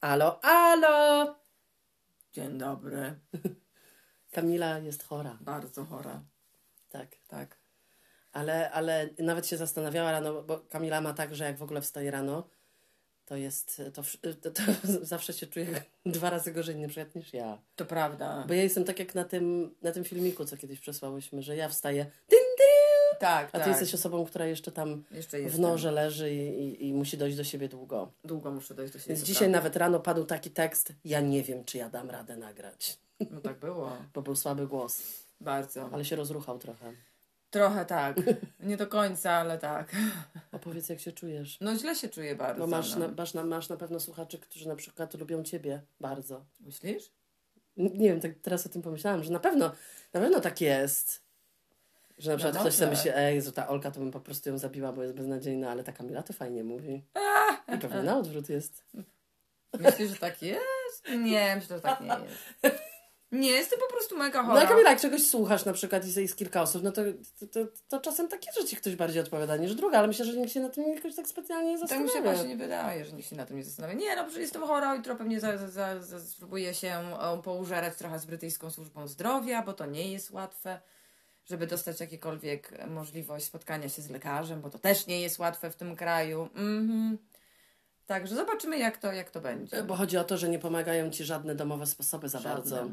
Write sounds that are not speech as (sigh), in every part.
Alo, alo! Dzień dobry. (laughs) Kamila jest chora. Bardzo chora. Tak. Tak. Ale, ale nawet się zastanawiała rano, bo Kamila ma tak, że jak w ogóle wstaje rano, to jest, to, to, to (laughs) zawsze się czuje (laughs) dwa razy gorzej na przykład niż ja. To prawda. Bo ja jestem tak jak na tym, na tym filmiku, co kiedyś przesłałyśmy, że ja wstaję dyn, dyn, Tak, a tak. ty jesteś osobą, która jeszcze tam Jeszcze w noże leży i, i, i musi dojść do siebie długo. Długo muszę dojść do siebie. Więc dzisiaj prawda. nawet rano padł taki tekst, ja nie wiem, czy ja dam radę nagrać, No tak było. (laughs) bo był słaby głos, Bardzo. ale się rozruchał trochę. Trochę tak. (laughs) Nie do końca, ale tak. (laughs) Opowiedz, jak się czujesz. No źle się czuję bardzo. Bo masz no. na, masz, na, masz na pewno słuchaczy, którzy na przykład lubią ciebie bardzo. Myślisz? Nie wiem, tak teraz o tym pomyślałam, że na pewno, na pewno tak jest. Że na przykład No ktoś sobie myśli, ej, Jezu, ta Olka to bym po prostu ją zabiła, bo jest beznadziejna, ale ta Kamila to fajnie mówi. I pewnie na odwrót jest. Myślisz, że tak jest? Nie, myślę, że tak nie jest. Nie, jestem po prostu mega No chora. a Kamila, jak czegoś słuchasz na przykład i jest kilka osób, no to, to, to, to czasem takie rzeczy ktoś bardziej odpowiada niż druga, ale myślę, że nikt się na tym jakoś tak specjalnie nie Tak zastanawia. mi się właśnie nie wydaje, że nikt się na tym nie zastanawia. Nie, no przecież jestem chora, jutro pewnie za, za, za, za, spróbuję się poużerać trochę z brytyjską służbą zdrowia, bo to nie jest łatwe, żeby dostać jakiekolwiek możliwość spotkania się z lekarzem, bo to też nie jest łatwe w tym kraju. Mhm. Także zobaczymy, jak to, jak to będzie. Bo chodzi o to, że nie pomagają ci żadne domowe sposoby za Żadne. bardzo.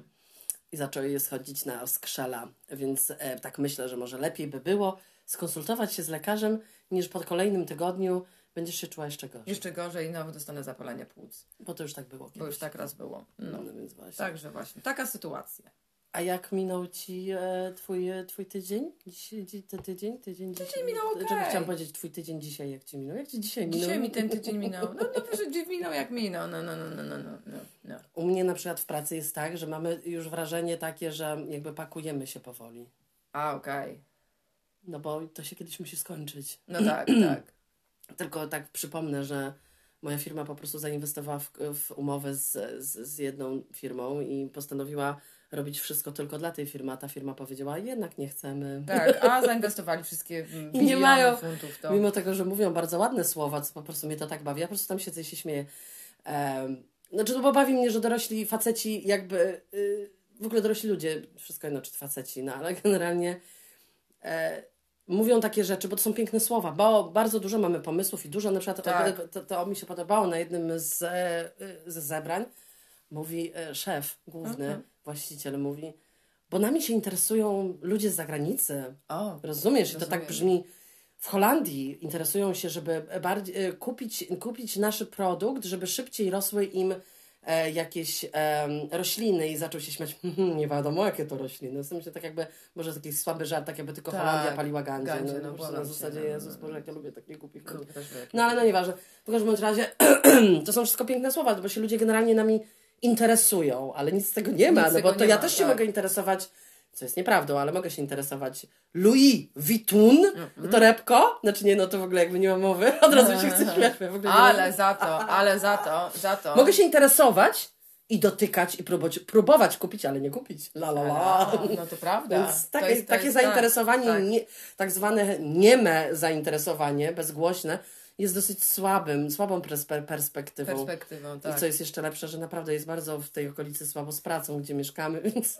I zaczęły je schodzić na skrzela. Więc e, tak myślę, że może lepiej by było skonsultować się z lekarzem, niż po kolejnym tygodniu będziesz się czuła jeszcze gorzej. Jeszcze gorzej, no dostanę zapalenie płuc, Bo to już tak było bo kiedyś. już tak raz było. No. No, więc właśnie. Także właśnie, taka sytuacja. A jak minął ci e, twój, e, twój tydzień? Dziś, dzi, ten tydzień? Tydzień, tydzień minął okej. Czego chciałam powiedzieć twój tydzień dzisiaj, jak ci minął? Jak ci dzisiaj minął? Dzisiaj mi ten tydzień minął. No, no wiesz, gdzie minął jak minął. No, no, no, no, no, no, no, no. U mnie na przykład w pracy jest tak, że mamy już wrażenie takie, że jakby pakujemy się powoli. A, okej. No bo to się kiedyś musi skończyć. No tak, (clears throat) tak. Tylko tak przypomnę, że moja firma po prostu zainwestowała w, w umowę z, z, z jedną firmą i postanowiła robić wszystko tylko dla tej firmy, a ta firma powiedziała, jednak nie chcemy. Tak, a (laughs) zainwestowali wszystkie mm, I nie biliony mają- funtów to. Mimo tego, że mówią bardzo ładne słowa, co po prostu mnie to tak bawi, ja po prostu tam siedzę i się śmieję. Um, znaczy, no bo bawi mnie, że dorośli faceci jakby, y, w ogóle dorośli ludzie, wszystko jedno czy faceci, no ale (laughs) generalnie e, mówią takie rzeczy, bo to są piękne słowa, bo bardzo dużo mamy pomysłów i dużo, na przykład Tak. to, to, to mi się podobało na jednym z, ze zebrań, mówi e, szef główny, Mhm. właściciel, mówi, bo nami się interesują ludzie z zagranicy, O, Rozumiesz? I to Rozumiem. tak brzmi. W Holandii interesują się, żeby bardziej, e, kupić, kupić nasz produkt, żeby szybciej rosły im e, jakieś em, rośliny i zaczął się śmiać, (laughs) "Hmm, nie wiadomo jakie to rośliny. W sensie tak jakby, może taki słaby żart, tak jakby tylko Tak, Holandia paliła gandzie. gandzie, no, no, na zasadzie, no, Jezus no, Boże, jak ja lubię takie głupich No ale no nieważne. W każdym razie (clears throat) to są wszystko piękne słowa, bo się ludzie generalnie nami interesują, ale nic z tego nie ma, Nic no bo to ja ma, też się tak. mogę interesować, co jest nieprawdą, ale mogę się interesować Louis Vuitton, Mhm. torebko, znaczy nie, no to w ogóle jakby nie ma mowy, (laughs) od razu się chcę (laughs) śmiać, w ogóle mam- Ale za to, ale za to, za to. Mogę się interesować i dotykać i próbować, próbować kupić, ale nie kupić. La la la. A, No to prawda. Więc To takie, jest- to takie jest tak, zainteresowanie, tak. Nie, tak zwane nieme zainteresowanie, bezgłośne, jest dosyć słabym, słabą perspe- perspektywą. Perspektywą, I tak. co jest jeszcze lepsze, że naprawdę jest bardzo w tej okolicy słabo z pracą, gdzie mieszkamy, (laughs) więc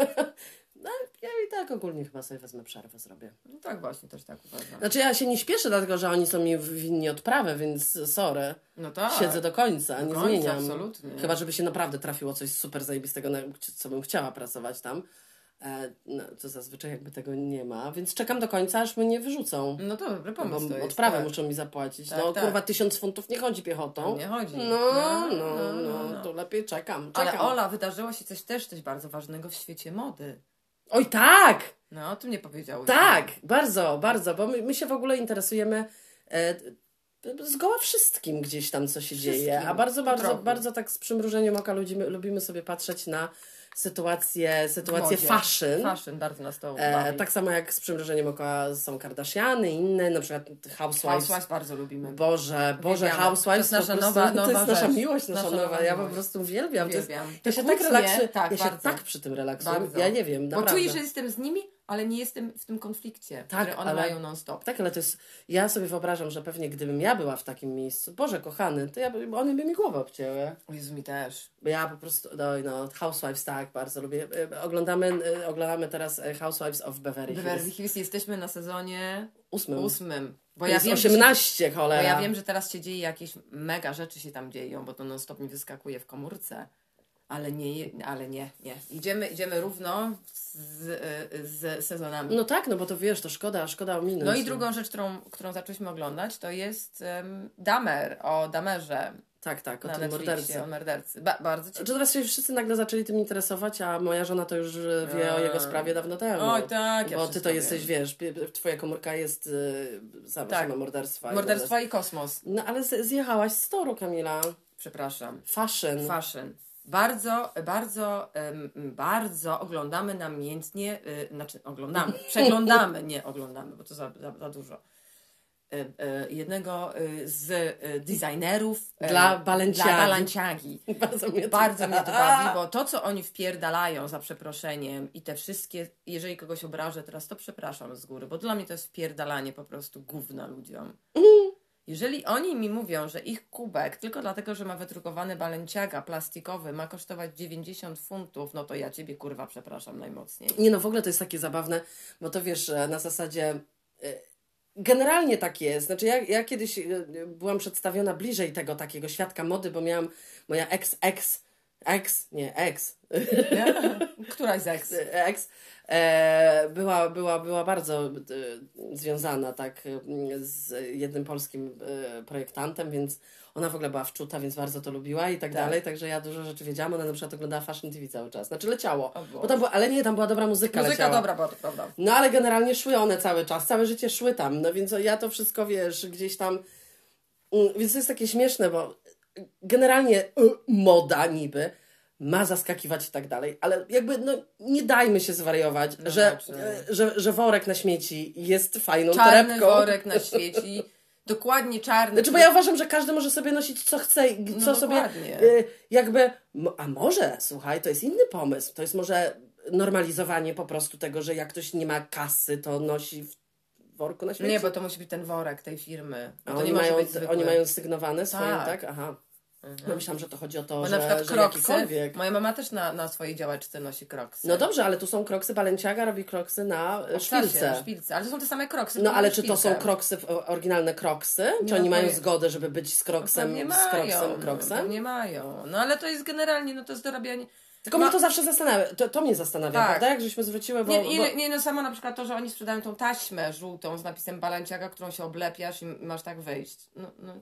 no, ja i tak ogólnie chyba sobie wezmę przerwę, zrobię. No tak właśnie, też tak uważam. Znaczy ja się nie śpieszę, dlatego że oni są mi winni odprawę, więc sorry. No tak. Siedzę do końca, Do nie końca, zmieniam. absolutnie. Chyba, żeby się naprawdę trafiło coś super zajebistego, na co bym chciała pracować tam. E, no, to zazwyczaj jakby tego nie ma, więc czekam do końca, aż mnie wyrzucą. No to dobry Bo pomysł to jest. odprawę tak. muszą mi zapłacić. Tak, no tak. kurwa, tysiąc funtów nie chodzi piechotą. Nie chodzi. No, no, no, to lepiej czekam. czekam. Ale Ola, wydarzyło się coś też coś bardzo ważnego w świecie mody. Oj tak! No, o tym nie powiedziałeś. Tak, bardzo, bardzo, bo my, my się w ogóle interesujemy e, zgoła wszystkim gdzieś tam, co się dzieje, a bardzo, bardzo, bardzo tak z przymrużeniem oka lubimy, lubimy sobie patrzeć na sytuację, sytuację modzie. fashion. Fashion bardzo nas to E, tak samo jak z przymrużeniem oka są Kardashiany, inne, na przykład Housewives. Housewives bardzo lubimy. Boże, Boże. Housewives To jest nasza po prostu, nowa- to nowa jest nasza rzecz. miłość, nasza, Nasza nowa. nowa Ja po prostu uwielbiam. To jest, Uwielbiam. ja się tak relaksuję, tak, ja się bardzo. tak przy tym relaksuję. Bardzo. Ja nie wiem, Bo naprawdę. czujesz, że jestem z nimi, ale nie jestem w tym konflikcie, Tak, który one ale- mają non-stop. Tak, ale to jest. Ja sobie wyobrażam, że pewnie gdybym ja była w takim miejscu, Boże kochany, to ja by, one by mi głowę obcięły. Jezu, mi też. Bo ja po prostu, no, no Housewives tak, bardzo lubię. E, Oglądamy, e, oglądamy teraz e, Housewives of Beverly Hills. Beverly Hills jesteśmy na sezonie Ósmym. ósmym. Bo To ja, jest wiem, że się, 18, bo cholera. ja wiem, że teraz się dzieje jakieś mega rzeczy się tam dzieją, bo to non-stop mi wyskakuje w komórce. Ale nie, ale nie, nie. Idziemy, idziemy równo z, z sezonami. No tak, no bo to wiesz, to szkoda, szkoda ominąć. No i drugą rzecz, którą, którą zaczęliśmy oglądać, to jest um, Damer, o Damerze Tak, tak, o tym mordercy. o mordercy. Ba, bardzo ciekawe. Znaczy teraz się wszyscy nagle zaczęli tym interesować, a moja żona to już e, wie o jego sprawie dawno temu. Oj, tak, ja Bo ty to jesteś, wiem. wiesz, pi- twoja komórka jest y, sama, Tak. sama morderstwa. i Morderstwa i kosmos. No ale zjechałaś z toru, Kamila. Przepraszam. Fashion. Fashion. Bardzo, bardzo, bardzo oglądamy namiętnie, y, znaczy oglądamy, (laughs) przeglądamy, nie oglądamy, bo to za, za, za dużo. Y, y, jednego z designerów Dla Balenciagi. Dla Balenciagi. (laughs) Bardzo mnie to, Bardzo mnie to (laughs) bawi, bo to, co oni wpierdalają za przeproszeniem i te wszystkie, jeżeli kogoś obrażę teraz, to przepraszam z góry, bo dla mnie to jest wpierdalanie po prostu gówna ludziom. Jeżeli oni mi mówią, że ich kubek, tylko dlatego, że ma wydrukowany balenciaga plastikowy, ma kosztować 90 funtów, no to ja ciebie kurwa przepraszam najmocniej. Nie no, w ogóle to jest takie zabawne, bo to wiesz, e, na zasadzie e, generalnie tak jest. Znaczy ja, ja kiedyś e, byłam przedstawiona bliżej tego takiego świadka mody, bo miałam moja ex, ex, ex, nie, ex, (laughs) Któraś z ex. ex e, była, była, była bardzo e, związana tak e, z jednym polskim e, projektantem, więc ona w ogóle była wczuta, więc bardzo to lubiła i tak, Tak. dalej, także ja dużo rzeczy wiedziałam. Ona na przykład oglądała Fashion TV cały czas. Znaczy leciało. Bo tam była, ale nie, tam była dobra muzyka, Muzyka leciała. dobra, to prawda. No ale generalnie szły one cały czas, całe życie szły tam, no więc ja to wszystko, wiesz, gdzieś tam, Mm, więc to jest takie śmieszne, bo generalnie y, moda niby ma zaskakiwać i tak dalej, ale jakby no nie dajmy się zwariować, No że, że, że worek na śmieci jest fajną Czarny torebką. worek na (laughs) świeci, dokładnie czarny. Znaczy, bo ja uważam, że każdy może sobie nosić co chce, i co No sobie y, jakby, a może, słuchaj, to jest inny pomysł, to jest może normalizowanie po prostu tego, że jak ktoś nie ma kasy, to nosi w worku na śmieci. Nie, bo to musi być ten worek tej firmy. A to oni, nie mają, oni mają sygnowane swoje, tak? Tak. Aha. Mhm. No myślałam, że to chodzi o to, Bo że, na przykład że kroksy. Moja mama też na, na swojej działeczce nosi kroksy. No dobrze, ale tu są kroksy, Balenciaga robi kroksy na e, Obcasie, szpilce. szpilce. Ale to są te same kroksy. No ale czy to są kroksy, oryginalne kroksy? Czy Nie oni mają poje- zgodę, żeby być z No kroksem, pewnie z kroksem, no, kroksem? Nie mają. No ale to jest generalnie, no to jest dorabianie. Tylko Ma- mnie to zawsze zastanawia, to, to mnie zastanawia, Tak. prawda? Jak żeśmy zwróciły, bo... Nie, bo... nie, nie, no samo na przykład to, że oni sprzedają tą taśmę żółtą z napisem Balenciaga, którą się oblepiasz i masz tak wyjść. No, no,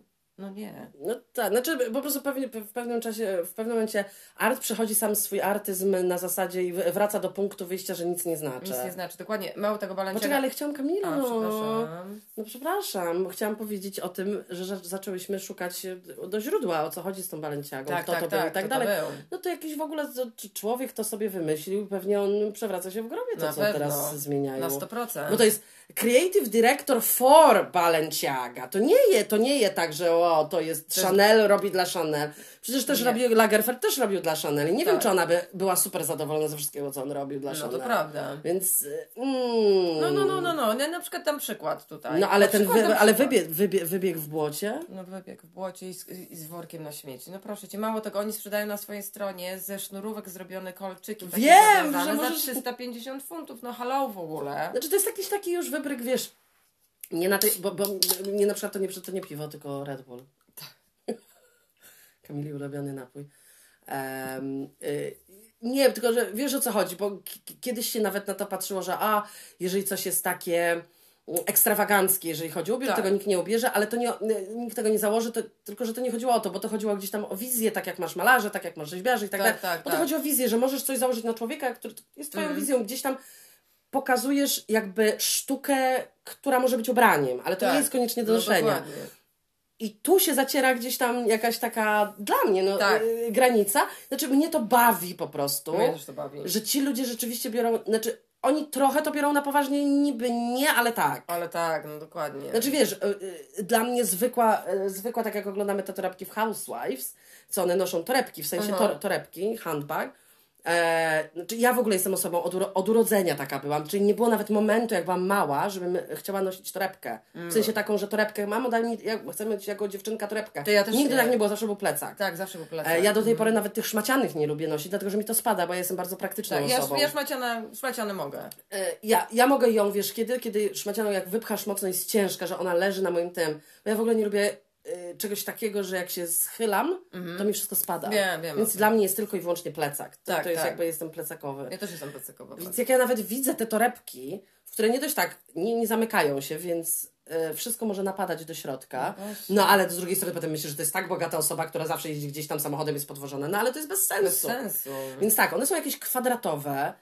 no nie. No tak, znaczy po prostu pewnie, w pewnym czasie, w pewnym momencie art przechodzi sam swój artyzm na zasadzie i wraca do punktu wyjścia, że nic nie znaczy. Nic nie znaczy. Dokładnie. Mało tego Balenciaga. Poczekaj, ale chciałam Kamila. A, no. przepraszam. No przepraszam, chciałam powiedzieć o tym, że za- zaczęłyśmy szukać e, do źródła, o co chodzi z tą Balenciagą, Tak, kto tak, to był i tak, tak to dalej. był. No to jakiś w ogóle człowiek to sobie wymyślił, pewnie on przewraca się w grobie to, Na co pewno. teraz zmieniają. Na 100%. Bo to jest creative director for Balenciaga. To nie je, to nie je tak, że o, to jest To jest- Chanel, robi dla Chanel. Przecież też Nie. robił, Lagerfeld też robił dla Chanel. Nie wiem, Tak. czy ona by była super zadowolona ze wszystkiego, co on robił dla No Chanel. to prawda. Więc... Mm, No, no, no, no, no. Ja na przykład dam przykład tutaj. No ale Na ten wy, ale wybieg, wybieg, wybieg w błocie. No wybieg w błocie i z, i z workiem na śmieci. No proszę cię, mało tego, oni sprzedają na swojej stronie ze sznurówek zrobione kolczyki. Wiem, że za możesz- 350 funtów. No hello w ogóle. Znaczy to jest jakiś taki już wybryk, wiesz, nie na tej, bo, bo nie na przykład to nie, to nie piwo, tylko Red Bull. Kamili ulubiony napój. Em, y, nie, tylko że wiesz o co chodzi, bo kiedyś się nawet na to patrzyło, że a, jeżeli coś jest takie mm, ekstrawaganckie, jeżeli chodzi o ubiór, Tak. tego nikt nie ubierze, ale to nie, nikt tego nie założy, to, tylko że to nie chodziło o to, bo to chodziło gdzieś tam o wizję, tak jak masz malarze, tak jak masz rzeźbiarzy i tak, Tak, dalej. tak, bo to tak. chodzi o wizję, że możesz coś założyć na człowieka, który jest twoją Mhm. wizją, gdzieś tam pokazujesz jakby sztukę, która może być ubraniem, ale to Tak. nie jest koniecznie do No noszenia. dokładnie. I tu się zaciera gdzieś tam jakaś taka, dla mnie, no, Tak. y, granica. Znaczy, mnie to bawi po prostu, Mnie też to bawi. że ci ludzie rzeczywiście biorą, znaczy, oni trochę to biorą na poważnie, niby nie, ale tak. Ale tak, no dokładnie. Znaczy wiesz, y, y, dla mnie zwykła, y, zwykła, tak jak oglądamy te torebki w Housewives, co one noszą torebki, w sensie tor, torebki, handbag, E, znaczy ja w ogóle jestem osobą od, od urodzenia taka byłam, czyli nie było nawet momentu, jak byłam mała, żebym chciała nosić torebkę. W sensie taką, że torebkę, mamo daj mi, ja chcę mieć jako dziewczynka torebkę. To ja też Nigdy nie. tak nie było, zawsze był plecak. Tak, zawsze był plecak. E, ja do tej pory nawet tych szmacianych nie lubię nosić, dlatego że mi to spada, bo ja jestem bardzo praktyczną tak, ja, osobą. ja szmaciane, szmaciane mogę. E, Ja, ja mogę ją, wiesz, kiedy, kiedy szmacianą jak wypchasz mocno jest ciężka, że ona leży na moim tym. Bo ja w ogóle nie lubię e, czegoś takiego, że jak się schylam, to mi wszystko spada. Wiem, wiem Więc dla mnie jest tylko i wyłącznie plecak. To, Tak, to jest tak. jakby jestem plecakowy. Ja też jestem plecakowa. Więc jak ja nawet widzę te torebki, w które nie dość tak, nie, nie zamykają się, więc e, wszystko może napadać do środka. No. No ale z drugiej strony potem myślisz, że to jest tak bogata osoba, która zawsze jeździ gdzieś tam samochodem, jest podwożona. No ale to jest bez sensu. Bez sensu. Więc tak, one są jakieś kwadratowe.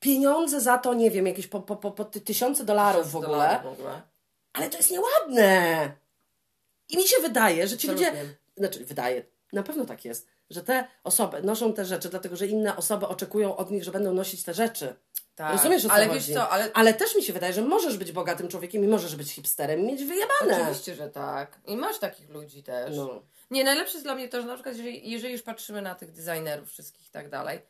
Pieniądze za to, nie wiem, jakieś po, po, po, po ty- tysiące dolarów w ogóle. Dolarów w ogóle. Ale to jest nieładne. I mi się wydaje, że ci ludzie. Absolutnie. Znaczy, wydaje, na pewno tak jest, że te osoby noszą te rzeczy, dlatego że inne osoby oczekują od nich, że będą nosić te rzeczy. Tak. Rozumiesz, o co Ale chodzi? wiesz co, ale Ale też mi się wydaje, że możesz być bogatym człowiekiem i możesz być hipsterem i mieć wyjebane. oczywiście, że tak. I masz takich ludzi też. No. Nie, najlepsze jest dla mnie to, że na przykład jeżeli, jeżeli już patrzymy na tych designerów wszystkich i tak dalej,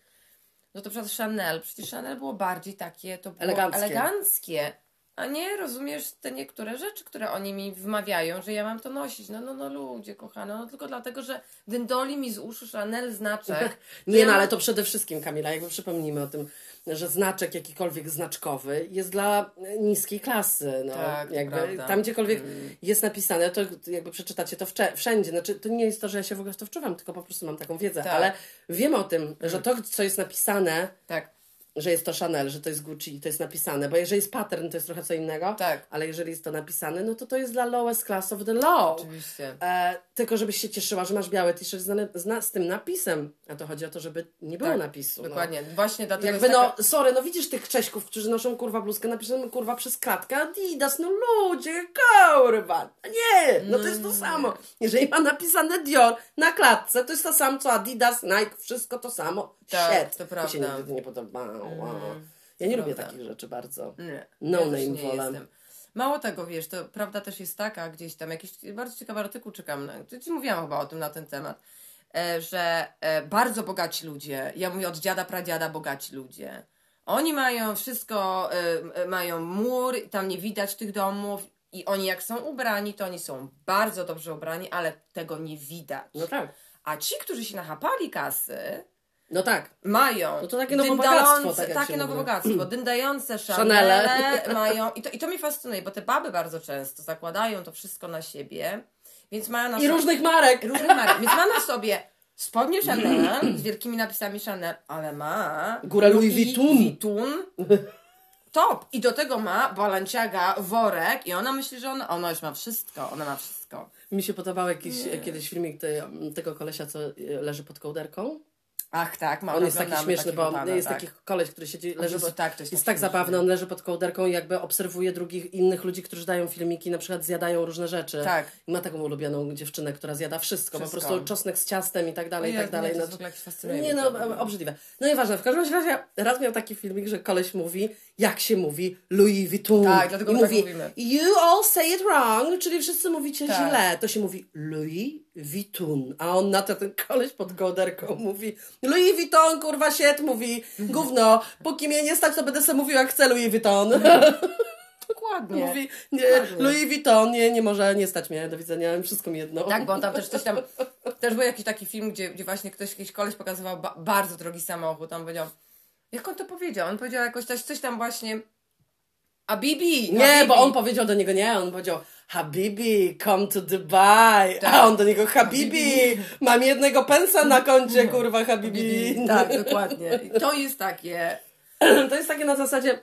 no to przykład Chanel, przecież Chanel było bardziej takie, to było Eleganckie. eleganckie. A nie rozumiesz te niektóre rzeczy, które oni mi wmawiają, że ja mam to nosić. No, no, no ludzie, kochane, no tylko dlatego, że dyndoli mi z uszu Chanel znaczek. (laughs) Nie, Ja no ale to przede wszystkim, Kamila, jakby przypomnijmy o tym, że znaczek jakikolwiek znaczkowy jest dla niskiej klasy. No. Tak, jakby prawda. tam gdziekolwiek jest napisane, to jakby przeczytacie to wszędzie. Znaczy, to nie jest to, że ja się w ogóle w to wczuwam, tylko po prostu mam taką wiedzę, Tak. ale wiem o tym, że to, co jest napisane, Tak, że jest to Chanel, że to jest Gucci i to jest napisane, bo jeżeli jest pattern, to jest trochę co innego, Tak. ale jeżeli jest to napisane, no to to jest dla lowest class of the law. oczywiście. E, tylko żebyś się cieszyła, że masz biały t-shirt z, z, z tym napisem. A to chodzi o to, żeby nie było Tak, napisu. Dokładnie. Właśnie No. dlatego Jakby no, sorry, no widzisz tych Cześków, którzy noszą kurwa bluzkę, napiszemy kurwa przez kratkę Adidas, no ludzie, kurwa. Nie, no to jest to samo. Jeżeli ma napisane Dior na klatce, to jest to samo co Adidas, Nike, wszystko to samo. Tak, Shit. to Mi się prawda. nigdy to nie podobało. Ja nie lubię prawda. takich rzeczy bardzo. Nie, No ja name wolę. jestem. Mało tego, wiesz, to prawda też jest taka, gdzieś tam jakiś bardzo ciekawy artykuł czekam, na, to ci mówiłam chyba o tym na ten temat, e, że e, bardzo bogaci ludzie, ja mówię od dziada, pradziada bogaci ludzie, oni mają wszystko, e, mają mur, tam nie widać tych domów i oni jak są ubrani, to oni są bardzo dobrze ubrani, ale tego nie widać. No tak. A ci, którzy się nachapali kasy, No tak. mają. No to takie nowe bogactwo, dyndające- tak takie nowe mówi. bogactwo. Dyndające Chanele. Chanele (laughs) mają. I to, I to mnie fascynuje, bo te baby bardzo często zakładają to wszystko na siebie, więc mają na I sobie. różnych marek. różnych marek. Więc ma na (laughs) sobie spodnie Chanel z wielkimi napisami Chanel, ale ma. Górę Louis Vuitton. Vuitton. Top! I do tego ma Balenciaga worek i ona myśli, że ona, ona już ma wszystko. Ona ma wszystko. Mi się podobał jakiś kiedyś filmik te, tego kolesia, co y, leży pod kołderką. Ach tak, ma On jest taki śmieszny, bo pana, jest tak. taki koleś, który siedzi, leży, bo tak, to jest jest tak tak śmieszne. zabawny, on leży pod kołderką i jakby obserwuje drugich, innych ludzi, którzy dają filmiki, na przykład zjadają różne rzeczy. Tak. I ma taką ulubioną dziewczynę, która zjada wszystko, Wszystko. po prostu czosnek z ciastem i tak dalej, i Ojej, tak dalej. nie, to No, jest w ogóle jakieś fascynujące. nie no, obrzydliwe. No nieważne, w każdym razie raz miał taki filmik, że koleś mówi, jak się mówi Louis Vuitton. Tak, dlatego I tak mówi, mówimy. you all say it wrong, czyli wszyscy mówicie Tak. źle. To się mówi Louis Vuitton, a on na to ten koleś pod kołderką mówi Louis Vuitton, kurwa shit, mówi gówno, póki mnie nie stać, to będę sobie mówił jak chcę Louis Vuitton. (laughs) Dokładnie. mówi, nie, Dokładnie. Louis Vuitton, nie, nie może nie stać mnie, do widzenia, wszystko mi jedno. Tak, bo on tam też coś tam. (laughs) Też był jakiś taki film, gdzie, gdzie właśnie ktoś, jakiś koleś pokazywał ba- bardzo drogi samochód. On powiedział. Jak on to powiedział? On powiedział jakoś coś, coś tam właśnie. A Bibi! Nie, bo on powiedział do niego nie, on powiedział Habibi, come to Dubai. A on do niego Habibi, mam jednego pensa na koncie, kurwa Habibi. Tak, dokładnie. I to jest takie. (clears throat) To jest takie na zasadzie,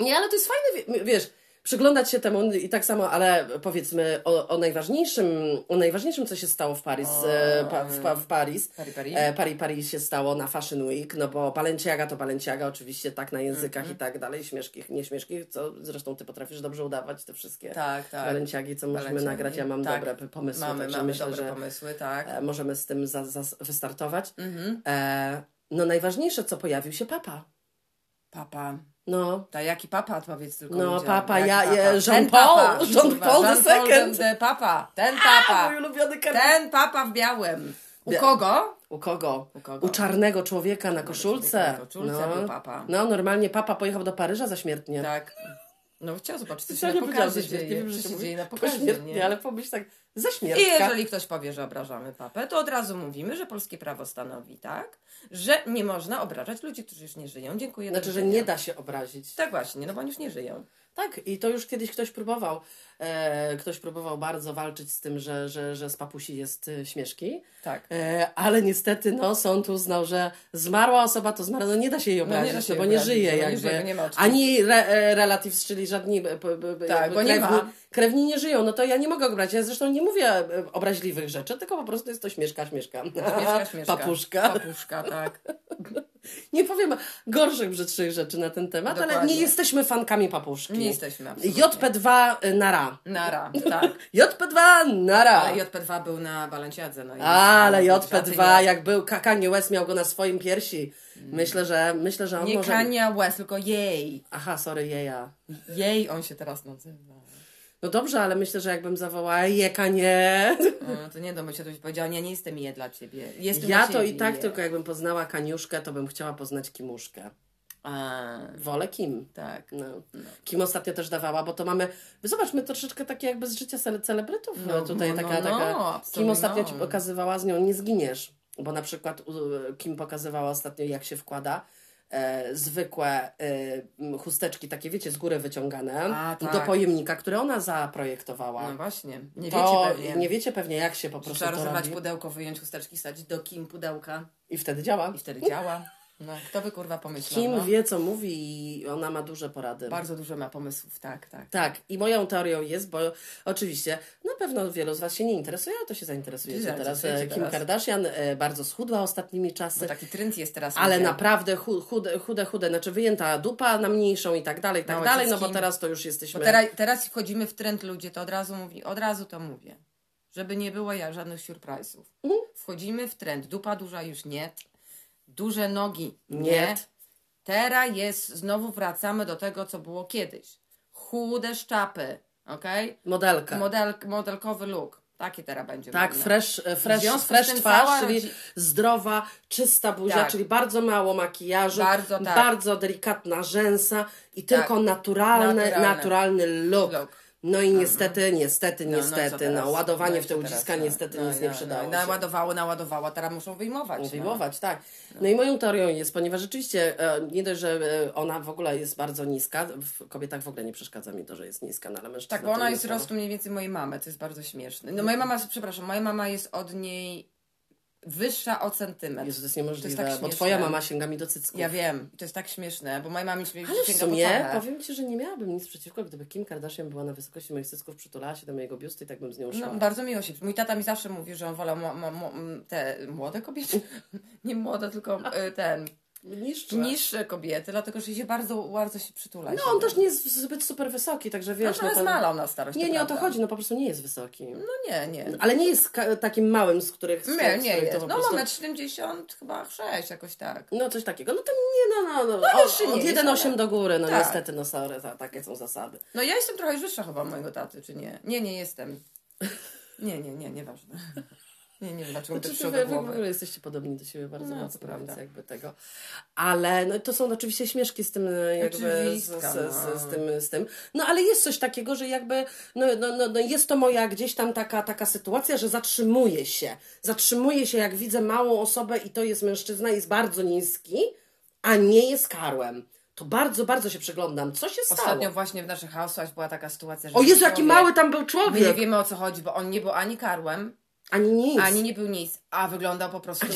nie, ale to jest fajne, wie- wiesz, przyglądać się temu i tak samo, ale powiedzmy o, o najważniejszym, o najważniejszym, co się stało w Paris, e, pa, w, pa, w Paris. Paris, Paris. E, Paris, Paris się stało na Fashion Week, no bo Balenciaga to Balenciaga, oczywiście tak na językach Mhm. i tak dalej, śmieszkich, nieśmieszkich, co zresztą ty potrafisz dobrze udawać te wszystkie Tak, tak. Balenciagi, co możemy Balenciagi. nagrać. Ja mam Tak. dobre pomysły, Mamy, mamy myślę, dobre pomysły, tak. e, możemy z tym za, za, wystartować. Mhm. E, no najważniejsze, co pojawił się papa. Papa. No, Ta jaki papa, powiedz tylko. No, ludziom. papa, Jaki ja- papa? je- Jean Paul, papa, Jean Paul Jean the second. the papa. Ten A, papa. mój ulubiony. Ten papa w białym. U kogo? U kogo? U kogo? U czarnego człowieka na koszulce. na koszulce no. był papa. No, normalnie papa pojechał do Paryża za śmiertnie. Tak. No chciał zobaczyć, co się na nie pokazie dzieje. wiem, że się dzieje na po pokazie, nie? ale pomyśl tak, I śmiertka. jeżeli ktoś powie, że obrażamy papę, to od razu mówimy, że polskie prawo stanowi tak, że nie można obrażać ludzi, którzy już nie żyją. Dziękuję. Znaczy, że nie da się obrazić. Tak właśnie, no bo oni już nie żyją. Tak, i to już kiedyś ktoś próbował. E, ktoś próbował bardzo walczyć z tym, że, że, że z papusi jest e, śmieszki. Tak. E, ale niestety no, sąd uznał, że zmarła osoba to zmarła, no nie da się jej No, nie obrazić, no, się jej bo nie żyje nie jakby. żyje, nie o czym. Ani re, e, czyli żadni b, b, b, Tak, bo nie krewni, ma. krewni nie żyją, no to ja nie mogę obrazić. Ja zresztą nie mówię e, obraźliwych rzeczy, tylko po prostu jest to śmieszka, śmieszka. Śmieszka, śmieszka. Papuszka. Papuszka, tak. (laughs) Nie powiem gorszych, brzydszych rzeczy na ten temat, ale Dokładnie. nie jesteśmy fankami papuszki. Nie jesteśmy absolutnie. JP2 na ra. Nara, tak. (laughs) JP2 na ra. Ale JP2 był na Balenciadze. No i Ale no, JP2, żarty jak był Kanye West miał go na swoim piersi. Myślę, że myślę, że on Nie, nie może. Kania West, tylko jej. Aha, sorry, jeja. Jej on się teraz nazywa. No dobrze, ale myślę, że jakbym zawołała je Kanie. No, to nie myślenia, to byś powiedziała, nie, nie jestem je dla ciebie. Jestem Ja dla to i tak je. tylko jakbym poznała Kaniuszkę, to bym chciała poznać Kimuszkę. A, Wolę Kim. tak. No. Kim ostatnio też dawała, bo to mamy. Zobaczmy troszeczkę takie jakby z życia cele- celebrytów. No, tutaj no, taka, no, taka. no, Kim ostatnio no. ci pokazywała z nią nie zginiesz. Bo na przykład Kim pokazywała ostatnio, jak się wkłada e, zwykłe e, chusteczki, takie wiecie, z góry wyciągane A, tak. do pojemnika, które ona zaprojektowała. No właśnie. Nie to wiecie pewnie. nie wiecie pewnie, jak się po prostu Trzeba to robi. pudełko, wyjąć chusteczki, wsadzić do kim pudełka I wtedy działa. i wtedy działa. No, kto by kurwa pomyślał, Kim no? wie, co mówi i ona ma duże porady. Bardzo dużo ma pomysłów, tak, tak. Tak, i moją teorią jest, bo oczywiście na pewno wielu z Was się nie interesuje, ale to się zainteresujecie teraz. E, Kim teraz. Kardashian e, bardzo schudła ostatnimi Bo czasy, taki trend jest teraz. ale mówię. naprawdę chu- chude, chude, chude, znaczy wyjęta dupa na mniejszą i tak dalej, i tak Małe dalej, no bo teraz to już jesteśmy... Bo teraz, teraz wchodzimy w trend ludzie, to od razu mówi, od razu to mówię. Żeby nie było ja żadnych surprise'ów. Mhm. Wchodzimy w trend. Dupa duża już nie. Duże nogi nie. Nie. Teraz jest, znowu wracamy do tego, co było kiedyś. Chude szczapy, okej? Modelka. Model, modelkowy look. Takie teraz będzie tak, modne. fresh, e, fresh, fresh twarz, czyli rodzi- zdrowa, czysta buzia, Tak. czyli bardzo mało makijażu, Bardzo tak. bardzo delikatna rzęsa i tylko Tak. naturalny, Naturalne. naturalny look. Look. No i niestety, niestety, No, no niestety, no, teraz? ładowanie No w te teraz? uciska No, niestety no, nic nie no, przydało no. Naładowało, naładowała, teraz muszą wyjmować. no. Wyjmować, tak. No i moją teorią jest, ponieważ rzeczywiście e, nie dość, że e, ona w ogóle jest bardzo niska, w kobietach w ogóle nie przeszkadza mi to, że jest niska, no ale mężczyzn Tak, bo ona jest rostu mniej więcej mojej mamy, to jest bardzo śmieszne. No moja mama, przepraszam, moja mama jest od niej wyższa o centymetr. Jezu, to jest niemożliwe, tak bo śmieszne. twoja mama sięga mi do cycków. Ja wiem, to jest tak śmieszne, bo moja mama śmie- Ale w sięga sumie po powiem Ci, że nie miałabym nic przeciwko, gdyby Kim Kardashian była na wysokości moich cycków, przytulała się do mojego biustu i tak bym z nią szła. No, bardzo miło się. Mój tata mi zawsze mówi, że on wolał te młode kobiety. (laughs) Nie młode, tylko (laughs) y, ten. Niższe. Niższe kobiety, dlatego że się bardzo, bardzo się przytula. No on też nie jest zbyt super wysoki, także No, wiesz... trochę to- zmalał na starość. Nie, nie o to prawda. chodzi, no po prostu nie jest wysoki. No nie, nie. Ale nie jest takim małym, z których... z Nie, z nie to jest. No prostu- moment 70, chyba 6, jakoś tak. No coś takiego. No to nie, no, no, no. No, o, nie od jest, 1,8 ale- do góry, no Tak. niestety, no sorry, ta, takie są zasady. No ja jestem trochę wyższa chyba mojego taty, czy nie? Nie, nie jestem. Nie, nie, nie, nieważne. Nie, nie wiem, dlaczego to Znaczy, wy, do wy w ogóle jesteście podobni do siebie bardzo No, mocno, to więc prawda. jakby tego. Ale no, to są oczywiście śmieszki z tym e, jakby z, Oczywistka, z, z, no. tym, z tym. No ale jest coś takiego, że jakby no, no, no, no jest to moja gdzieś tam taka, taka sytuacja, że zatrzymuję się. Zatrzymuję się, jak widzę małą osobę i to jest mężczyzna, jest bardzo niski, a nie jest karłem. To bardzo, bardzo się przyglądam. Co się stało? Ostatnio właśnie w naszych Housewives była taka sytuacja, że O Jezu, jaki człowiek- mały tam był My nie człowiek! wiemy o co chodzi, bo on nie był ani karłem, Ani nic. ani nie był nic, a wyglądał po prostu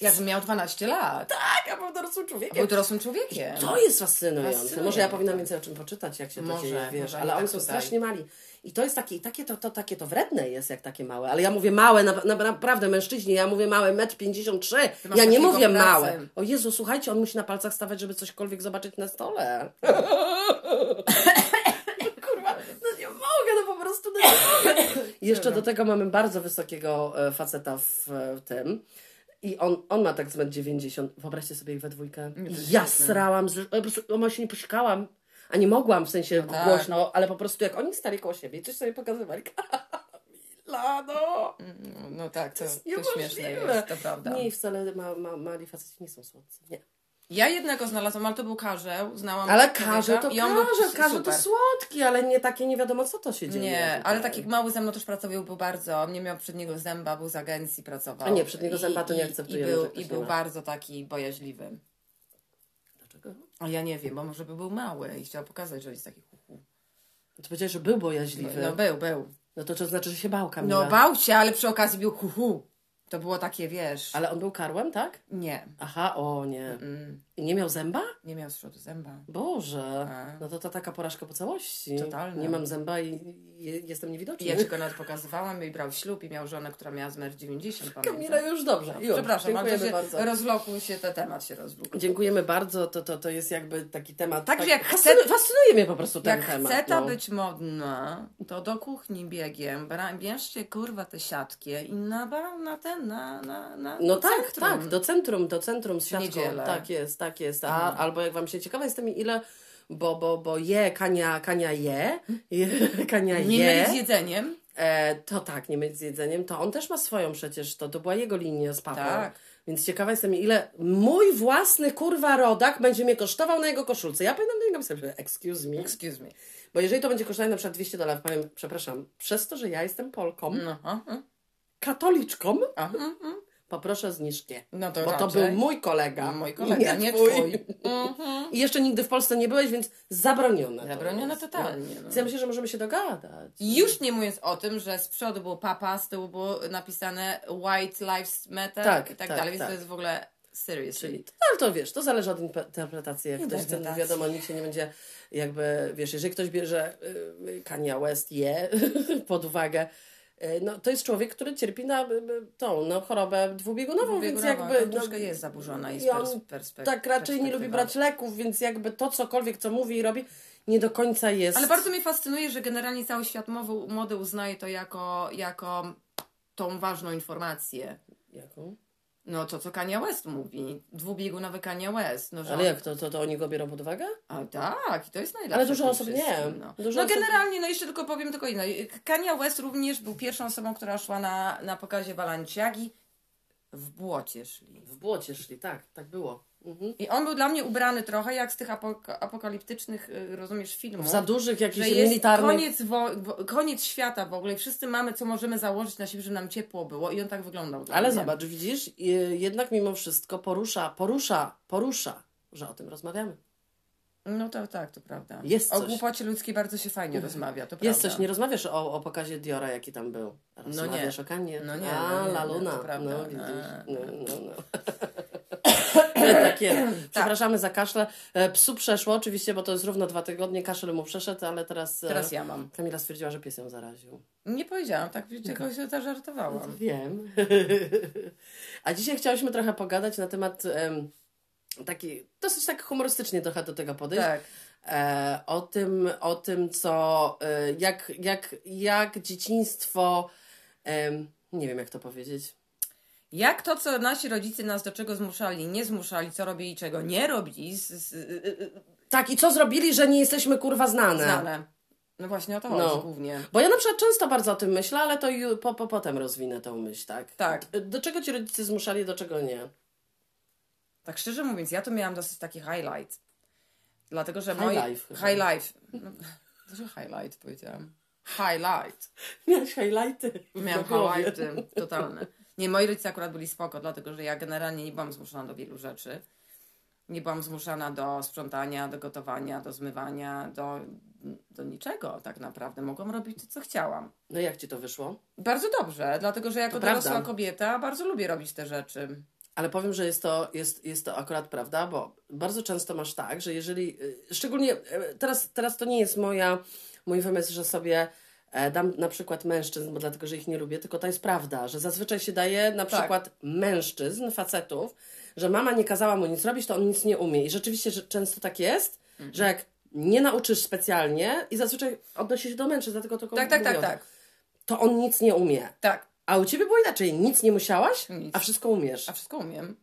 jakby miał 12 lat. Tak, a był dorosłym człowiekiem. Był dorosłym człowiekiem. To jest fascynujące. Fascynujące. Może ja powinnam więcej o czym poczytać, jak się to Może, dzieje, wiesz, ale i oni tak są tutaj. strasznie mali. I to jest takie, i takie to, to, takie to wredne jest, jak takie małe. Ale ja mówię małe, na, na, naprawdę mężczyźni, ja mówię małe, metr 53. Ty masz Ja nie mówię małe. O Jezu, słuchajcie, on musi na palcach stawać, żeby cośkolwiek zobaczyć na stole. (laughs) Kurwa, no nie mogę, no po prostu no. I (coughs) jeszcze do tego mamy bardzo wysokiego e, faceta w e, tym. I on, on ma tak z metr 90. Wyobraźcie sobie ich we dwójkę. To Ja srałam, z, po prostu oma się nie posikałam. A nie mogłam w sensie No tak. głośno, ale po prostu jak oni stali koło siebie i coś sobie pokazywali. (laughs) Lano! Mm, No tak, to, jest to, śmieszne jest, to prawda. Nie, wcale ma, ma, mali faceci nie są słodcy. Nie. Ja jednego znalazłam, ale to był karzeł, znałam Ale karzeł to i on był karzeł, karzeł to słodki, ale nie takie nie wiadomo co to się dzieje. Nie, ale taki mały ze mną też pracował, był bardzo, nie miał przedniego zęba, był z agencji, pracował. A nie, przedniego zęba to nie akceptujemy, I był, i był bardzo taki bojaźliwy. Dlaczego? A ja nie wiem, bo może by był mały i chciał pokazać, że jest taki huhu. To powiedziałeś, że był bojaźliwy. No był, był. No to, to znaczy, że się bał Kamila. No bał się, ale przy okazji był huhu. To było takie, wiesz... Ale on był karłem, tak? Nie, Aha, o nie. mm, I nie miał zęba? nie miał z przodu zęba. Boże. A. No to to taka porażka po całości. Totalna. Nie mam zęba i je, jestem niewidoczny. I ja ci go nawet pokazywałam i brał ślub i miał żonę, która miała zmer 90, pamiętam. Kamila, już dobrze. Już. Przepraszam, Dziękujemy się bardzo. rozlokuł się, ten temat się rozlókł. Dziękujemy bardzo. To, to, to jest jakby taki temat. Tak, jak fascynu- chce- Fascynuje mnie po prostu ten Jak temat. chce ta no. być modna, to do kuchni biegiem, bierzcie kurwa te siatki i na, ba- na ten, na, na, na No tak, centrum. tak, do centrum, do centrum z siatką. Tak jest, tak jest. A, Albo jak wam się ciekawa jestem ile, bo, bo, bo je, kania, kania je, je (laughs) kania Nie je. mylić z jedzeniem. E, to tak, nie myć z jedzeniem, to on też ma swoją przecież, to, to była jego linia z papą. Tak. Więc ciekawa jestem, ile mój własny kurwa rodak będzie mnie kosztował na jego koszulce. Ja powinnam do niego pisać, że excuse me. Excuse me. Bo jeżeli to będzie kosztować na przykład 200 dolarów, powiem, przepraszam, przez to, że ja jestem Polką, No, katoliczką, aha. poproszę zniżkę. No to Bo to był mój kolega. Mój kolega, nie twój. Mhm. I jeszcze nigdy w Polsce nie byłeś, więc zabronione. to Zabronione jest, totalnie, nie? no. Ja myślę, że możemy się dogadać. Już nie mówiąc o tym, że z przodu był papa, z tyłu było napisane White Lives Matter Tak, i tak, tak, dalej, więc tak. to jest w ogóle seriously. Czyli, ale to wiesz, to zależy od interpretacji. Jak ktoś chce, Interpretacji. wiadomo, nikt się nie będzie jakby, wiesz, jeżeli ktoś bierze y, Kanye West je (laughs) pod uwagę, no to jest człowiek, który cierpi na y, y, tą no, chorobę dwubiegunową, więc jakby... to troszkę jest zaburzona i i on tak raczej nie lubi brać leków, więc jakby to cokolwiek, co mówi i robi, nie do końca jest... Ale bardzo mnie fascynuje, że generalnie cały świat mody uznaje to jako, jako tą ważną informację. Jaką? No to, co Kanye West mówi. Dwubiegunowy Kanye West. No, że Ale on- jak, to, to, to oni go biorą pod uwagę? A tak, i to jest najlepsze. Ale dużo osób nie. No, Dużo no osób- generalnie, no jeszcze tylko powiem tylko inno. Kanye West również był pierwszą osobą, która szła na, na pokazie Balenciagi. W błocie szli. W błocie szli, tak, tak było. Mhm. I on był dla mnie ubrany trochę jak z tych apok- apokaliptycznych, y, rozumiesz, filmów. Za dużych jakichś że militarnych... koniec, wo- koniec świata w ogóle. Wszyscy mamy, co możemy założyć na siebie, żeby nam ciepło było. I on tak wyglądał. Ale mnie. zobacz, widzisz, y, jednak mimo wszystko porusza, porusza, porusza, że o tym rozmawiamy. No to tak, to prawda. Jest o głupocie ludzkiej bardzo się fajnie rozmawia, to Jest prawda. coś, nie rozmawiasz o, o pokazie Diora, jaki tam był. No nie. Rozmawiasz o Kanie. No nie, A, no nie, La nie, Luna. prawda. No, widzisz. A, No, no, no. Tak jest. Przepraszamy za kaszle. E, Psu przeszło oczywiście, bo to jest równo dwa tygodnie. Kaszel mu przeszedł, ale teraz, e, Teraz ja mam. Kamila stwierdziła, że pies ją zaraził. Nie powiedziałam, tak czegoś się zażartowałam. Wiem. (laughs) A dzisiaj chciałyśmy trochę pogadać na temat em, taki, dosyć tak humorystycznie trochę do tego podejść. Tak. E, o tym, o tym, co, e, jak, jak, jak dzieciństwo, nie wiem jak to powiedzieć. Jak to, co nasi rodzice nas do czego zmuszali, nie zmuszali, co robili, czego nie robili, z, z, y, Tak, i co zrobili, że nie jesteśmy kurwa znane. znane. No właśnie o to No. chodzi głównie. Bo ja na przykład często bardzo o tym myślę, ale to ju, po, po, potem rozwinę tą myśl, tak? Tak. Do czego ci rodzice zmuszali, do czego nie? Tak szczerze mówiąc, ja to miałam dosyć taki highlight. Dlatego, że High moi... life chyba. High life. No, (laughs) highlight powiedziałam. Highlight. Miałeś highlighty. Miałam highlighty totalne. Nie, moi rodzice akurat byli spoko, dlatego że ja generalnie nie byłam zmuszona do wielu rzeczy. Nie byłam zmuszana do sprzątania, do gotowania, do zmywania, do, do niczego tak naprawdę. Mogłam robić to, co chciałam. No jak ci to wyszło? Bardzo dobrze, dlatego że jako To dorosła prawda. kobieta bardzo lubię robić te rzeczy. Ale powiem, że jest to, jest, jest to akurat prawda, bo bardzo często masz tak, że jeżeli, y, szczególnie y, teraz, teraz to nie jest moja, mój wymysł, że sobie dam na przykład mężczyzn, bo dlatego, że ich nie lubię, tylko to jest prawda, że zazwyczaj się daje na Tak. przykład mężczyzn, facetów, że mama nie kazała mu nic robić, to on nic nie umie. I rzeczywiście że często tak jest, Mhm. że jak nie nauczysz specjalnie i zazwyczaj odnosi się do mężczyzn, dlatego to Tak, tak, tak, tak. To on nic nie umie. Tak, A u ciebie było inaczej, nic nie musiałaś, Nic. a wszystko umiesz. a wszystko umiem.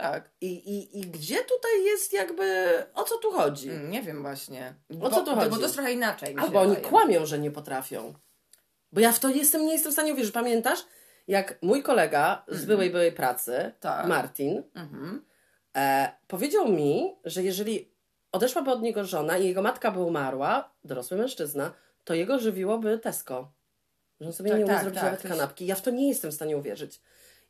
Tak. I, i, I gdzie tutaj jest jakby, o co tu chodzi? Mm, Nie wiem właśnie. O bo, co tu Bo chodzi? to jest trochę inaczej. Albo oni wydaje. kłamią, że nie potrafią. Bo ja w to jestem, nie jestem w stanie uwierzyć. Pamiętasz, jak mój kolega z byłej, byłej pracy. Tak. Martin, Mhm. e, powiedział mi, że jeżeli odeszłaby od niego żona i jego matka by umarła, dorosły mężczyzna, to jego żywiłoby Tesco. Że on sobie Tak, nie umie tak, zrobić tak, nawet kanapki. Ja w to nie jestem w stanie uwierzyć.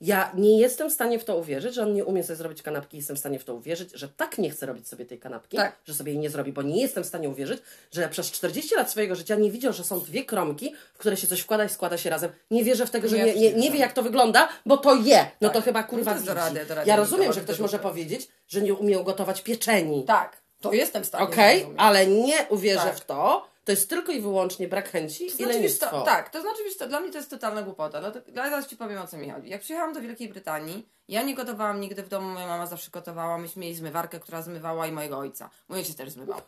Ja nie jestem w stanie w to uwierzyć, że on nie umie sobie zrobić kanapki. Jestem w stanie w to uwierzyć, że tak nie chce robić sobie tej kanapki, Tak. że sobie jej nie zrobi, bo nie jestem w stanie uwierzyć, że przez 40 lat swojego życia nie widział, że są dwie kromki, w które się coś wkłada i składa się razem. Nie wierzę w tego, że nie, nie, nie wie, jak to wygląda, bo to je. No Tak. to chyba No kurwa to jest do rady, do rady Ja rozumiem, że ktoś może powiedzieć, że nie umie ugotować pieczeni. Tak, to jestem w stanie Okej, zrozumieć. ale nie uwierzę Tak. w to. To jest tylko i wyłącznie brak chęci To i znaczy, lenistwo. tak, to znaczy, co, dla mnie to jest totalna głupota. Dlatego, zaraz Ci powiem, o co mi chodzi. Jak przyjechałam do Wielkiej Brytanii, ja nie gotowałam nigdy w domu, moja mama zawsze gotowała, myśmy mieli zmywarkę, która zmywała i mojego ojca. Mój ojciec też zmywał.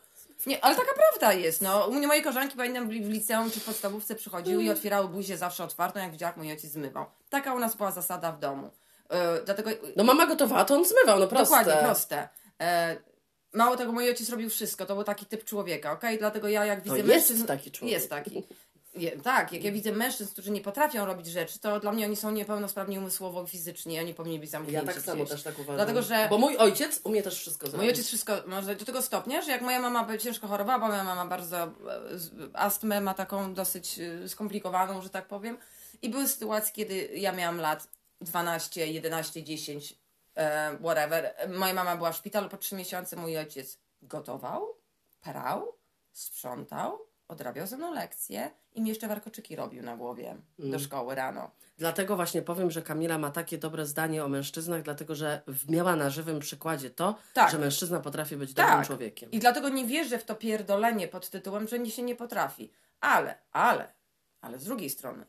Nie, ale taka prawda jest, no. U mnie moje koleżanki, pamiętam, w w liceum czy w podstawówce przychodziły i otwierały buzię zawsze otwartą, jak widziała, jak mój ojciec zmywał. Taka u nas była zasada w domu. Yy, dlatego No mama gotowała, to on zmywał, no proste. Dokładnie, proste. E, mało tego, mój ojciec robił wszystko. To był taki typ człowieka, okej? Dlatego ja jak widzę jest mężczyzn... taki człowiek. Jest taki. Je, tak, jak ja widzę mężczyzn, którzy nie potrafią robić rzeczy, to dla mnie oni są niepełnosprawni umysłowo i fizycznie, oni powinni być Ja zamknięci tak samo też tak uważam. Dlatego, że- Bo mój ojciec umie też wszystko zrobić. Mój ojciec wszystko, może do tego stopnia, że jak moja mama ciężko chorowała, bo moja mama bardzo e, astmę ma taką dosyć e, skomplikowaną, że tak powiem. I były sytuacje, kiedy ja miałam lat 12, 11, 10, e, whatever. Moja mama była w szpitalu po 3 miesiące, mój ojciec gotował, prał, sprzątał, odrabiał ze mną lekcje i mi jeszcze warkoczyki robił na głowie do szkoły rano. Dlatego właśnie powiem, że Kamila ma takie dobre zdanie o mężczyznach, dlatego że miała na żywym przykładzie to, Tak. że mężczyzna potrafi być dobrym człowiekiem. I dlatego nie wierzę w to pierdolenie pod tytułem, że nie się nie potrafi. Ale, ale, ale z drugiej strony.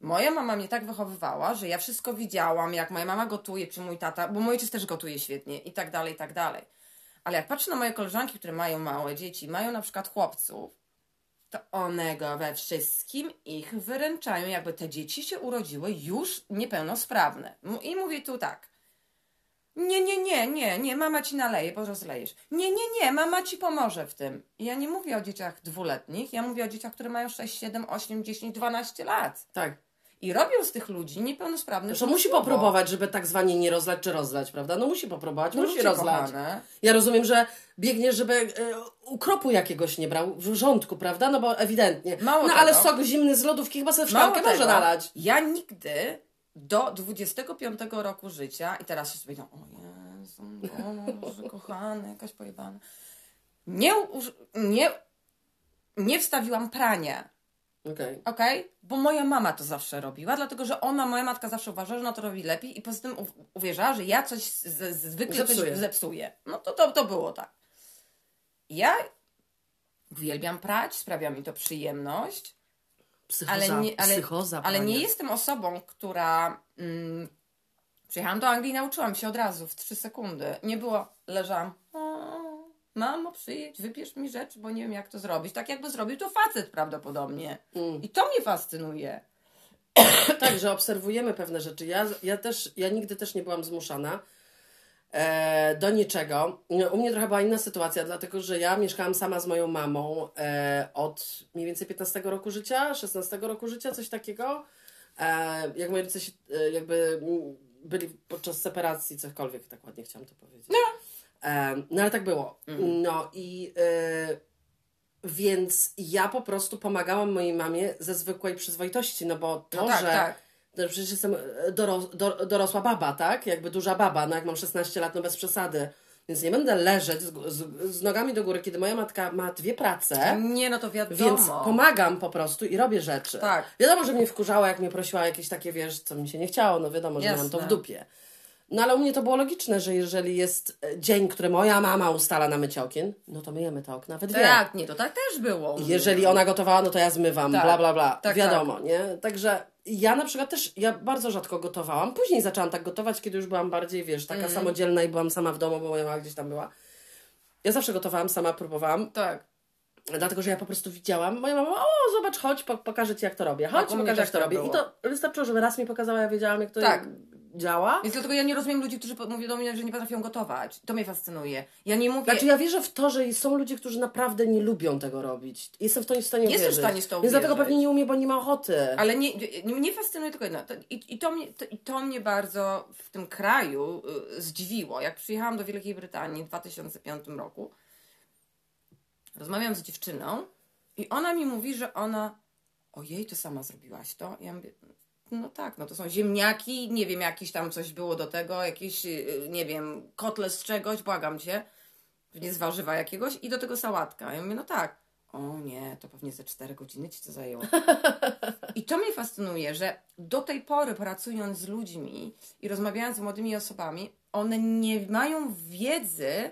Moja mama mnie tak wychowywała, że ja wszystko widziałam, jak moja mama gotuje, czy mój tata, bo mój ojciec też gotuje świetnie i tak dalej, i tak dalej. Ale jak patrzę na moje koleżanki, które mają małe dzieci, mają na przykład chłopców, to one go we wszystkim ich wyręczają, jakby te dzieci się urodziły już niepełnosprawne. I mówię tu tak. Nie, nie, nie, nie, nie, mama ci naleje, bo rozlejesz. Nie, nie, nie, mama ci pomoże w tym. I ja nie mówię o dzieciach dwuletnich, ja mówię o dzieciach, które mają 6, 7, 8, 10, 12 lat. Tak. I robią z tych ludzi niepełnosprawnych. To musi popróbować, żeby tak zwanie nie rozlać czy rozlać, prawda? No musi popróbować, No musi rozlać. kochane. Ja rozumiem, że biegniesz, żeby e, ukropu jakiegoś nie brał w rządku, prawda? No bo ewidentnie. Mało no tego. ale sok zimny z lodówki chyba sobie w szklankę może nalać. Ja nigdy do 25 roku życia, i teraz się sobie o Jezu, Boże, (laughs) kochany, jakaś pojebana. Nie, nie, nie wstawiłam prania. Okej. Okej? Bo moja mama to zawsze robiła, dlatego że ona, moja matka zawsze uważała, że ona to robi lepiej i poza tym uwierzała, że ja coś z, zwykle Zepsuję. coś zepsuję. No to, to, to było tak. Ja uwielbiam prać, sprawia mi to przyjemność, Psychoza, ale nie, ale, psychoza, ale nie jestem osobą, która. Mm, przyjechałam do Anglii i nauczyłam się od razu w trzy sekundy. Nie było, leżałam. Mamo, przyjedź, wybierz mi rzeczy, bo nie wiem, jak to zrobić. Tak jakby zrobił to facet prawdopodobnie. Mm. I to mnie fascynuje. (clears throat) Tak, że obserwujemy pewne rzeczy. Ja, ja też, ja nigdy też nie byłam zmuszana e, do niczego. U mnie trochę była inna sytuacja, dlatego że ja mieszkałam sama z moją mamą e, od mniej więcej 15 roku życia, 16 roku życia, coś takiego. E, jak moi rodzice się, e, jakby byli podczas separacji, cokolwiek, tak ładnie chciałam to powiedzieć. No, no ale tak było. No i e, więc ja po prostu pomagałam mojej mamie ze zwykłej przyzwoitości, no bo to, No tak, że tak. no przecież jestem e, doros, do, dorosła baba, tak? Jakby duża baba, no jak mam 16 lat, no bez przesady. Więc nie będę leżeć z, z, z nogami do góry, kiedy moja matka ma dwie prace. Nie, no to wiadomo. Więc pomagam po prostu i robię rzeczy. Tak. Wiadomo, że mnie wkurzała, jak mnie prosiła jakieś takie, wiesz, co mi się nie chciało, no wiadomo, że mam to w Jasne. dupie. No ale u mnie to było logiczne, że jeżeli jest e, dzień, który moja mama ustala na mycie okien, no to myjemy te okna we dwie. Tak, nie, to tak też było. Jeżeli ona gotowała, no to ja zmywam, Tak. bla, bla, bla. Tak, Wiadomo, nie? Także ja na przykład też, ja bardzo rzadko gotowałam. Później zaczęłam tak gotować, kiedy już byłam bardziej, wiesz, taka Mhm. samodzielna i byłam sama w domu, bo moja mama gdzieś tam była. Ja zawsze gotowałam, sama próbowałam, Tak. dlatego, że ja po prostu widziałam. Moja mama, o, zobacz, chodź, po, pokażę Ci, jak to robię. Chodź, Tak, pokażę, jak to tak robię. było. I to wystarczyło, żeby raz mi pokazała, ja wiedziałam, jak to Tak. Działa. Więc dlatego ja nie rozumiem ludzi, którzy mówią do mnie, że nie potrafią gotować. To mnie fascynuje. Ja nie mówię... Znaczy ja wierzę w to, że są ludzie, którzy naprawdę nie lubią tego robić. Jestem w to w stanie Jestem w uwierzyć. stanie w to Więc dlatego pewnie nie umie, bo nie ma ochoty. Ale nie, nie, mnie fascynuje tylko jedno. I, i, to mnie, to, I to mnie bardzo w tym kraju y, zdziwiło. Jak przyjechałam do Wielkiej Brytanii w 2005 roku, rozmawiam z dziewczyną i ona mi mówi, że ona ojej, to sama zrobiłaś to? Ja mówię, no tak, no to są ziemniaki, nie wiem, jakieś tam coś było do tego, jakieś, y, nie wiem, kotle z czegoś, błagam cię, pewnie z warzywa jakiegoś i do tego sałatka. Ja mówię, no tak. O nie, to pewnie ze 4 godziny ci to zajęło. (laughs) I to mnie fascynuje, że do tej pory pracując z ludźmi i rozmawiając z młodymi osobami, one nie mają wiedzy,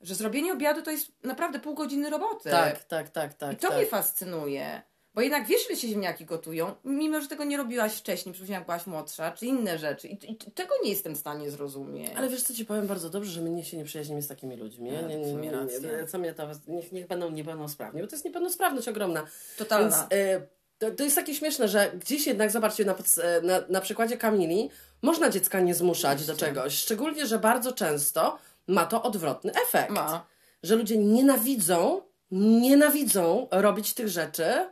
że zrobienie obiadu to jest naprawdę pół godziny roboty. Tak, tak, tak, tak. I to tak. mnie fascynuje. Bo jednak wiesz, ile się ziemniaki gotują, mimo że tego nie robiłaś wcześniej, przecież jak byłaś młodsza, czy inne rzeczy. I, I tego nie jestem w stanie zrozumieć. Ale wiesz co ci powiem bardzo dobrze, że my się nie przyjaźnimy z takimi ludźmi. Nie, nie, nie, nie, nie, co mnie to, niech, niech będą niepełnosprawni, bo to jest niepełnosprawność ogromna. Totalna. Więc y, to, to jest takie śmieszne, że gdzieś jednak, zobaczcie, na, e, na, na przykładzie Kamili, można dziecka nie zmuszać do czegoś. Szczególnie, że bardzo często ma to odwrotny efekt. Ma. Że ludzie nienawidzą, nienawidzą robić tych rzeczy, e,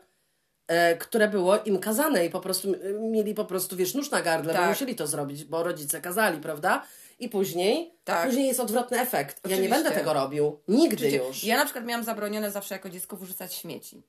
które było im kazane i po prostu e, mieli po prostu, wiesz, nóż na gardle, bo Tak. musieli to zrobić, bo rodzice kazali, prawda? I później, Tak. później jest odwrotny efekt. Ja nie Oczywiście. będę tego robił. Nigdy Wiecie, już. Ja na przykład miałam zabronione zawsze jako dziecko wyrzucać śmieci.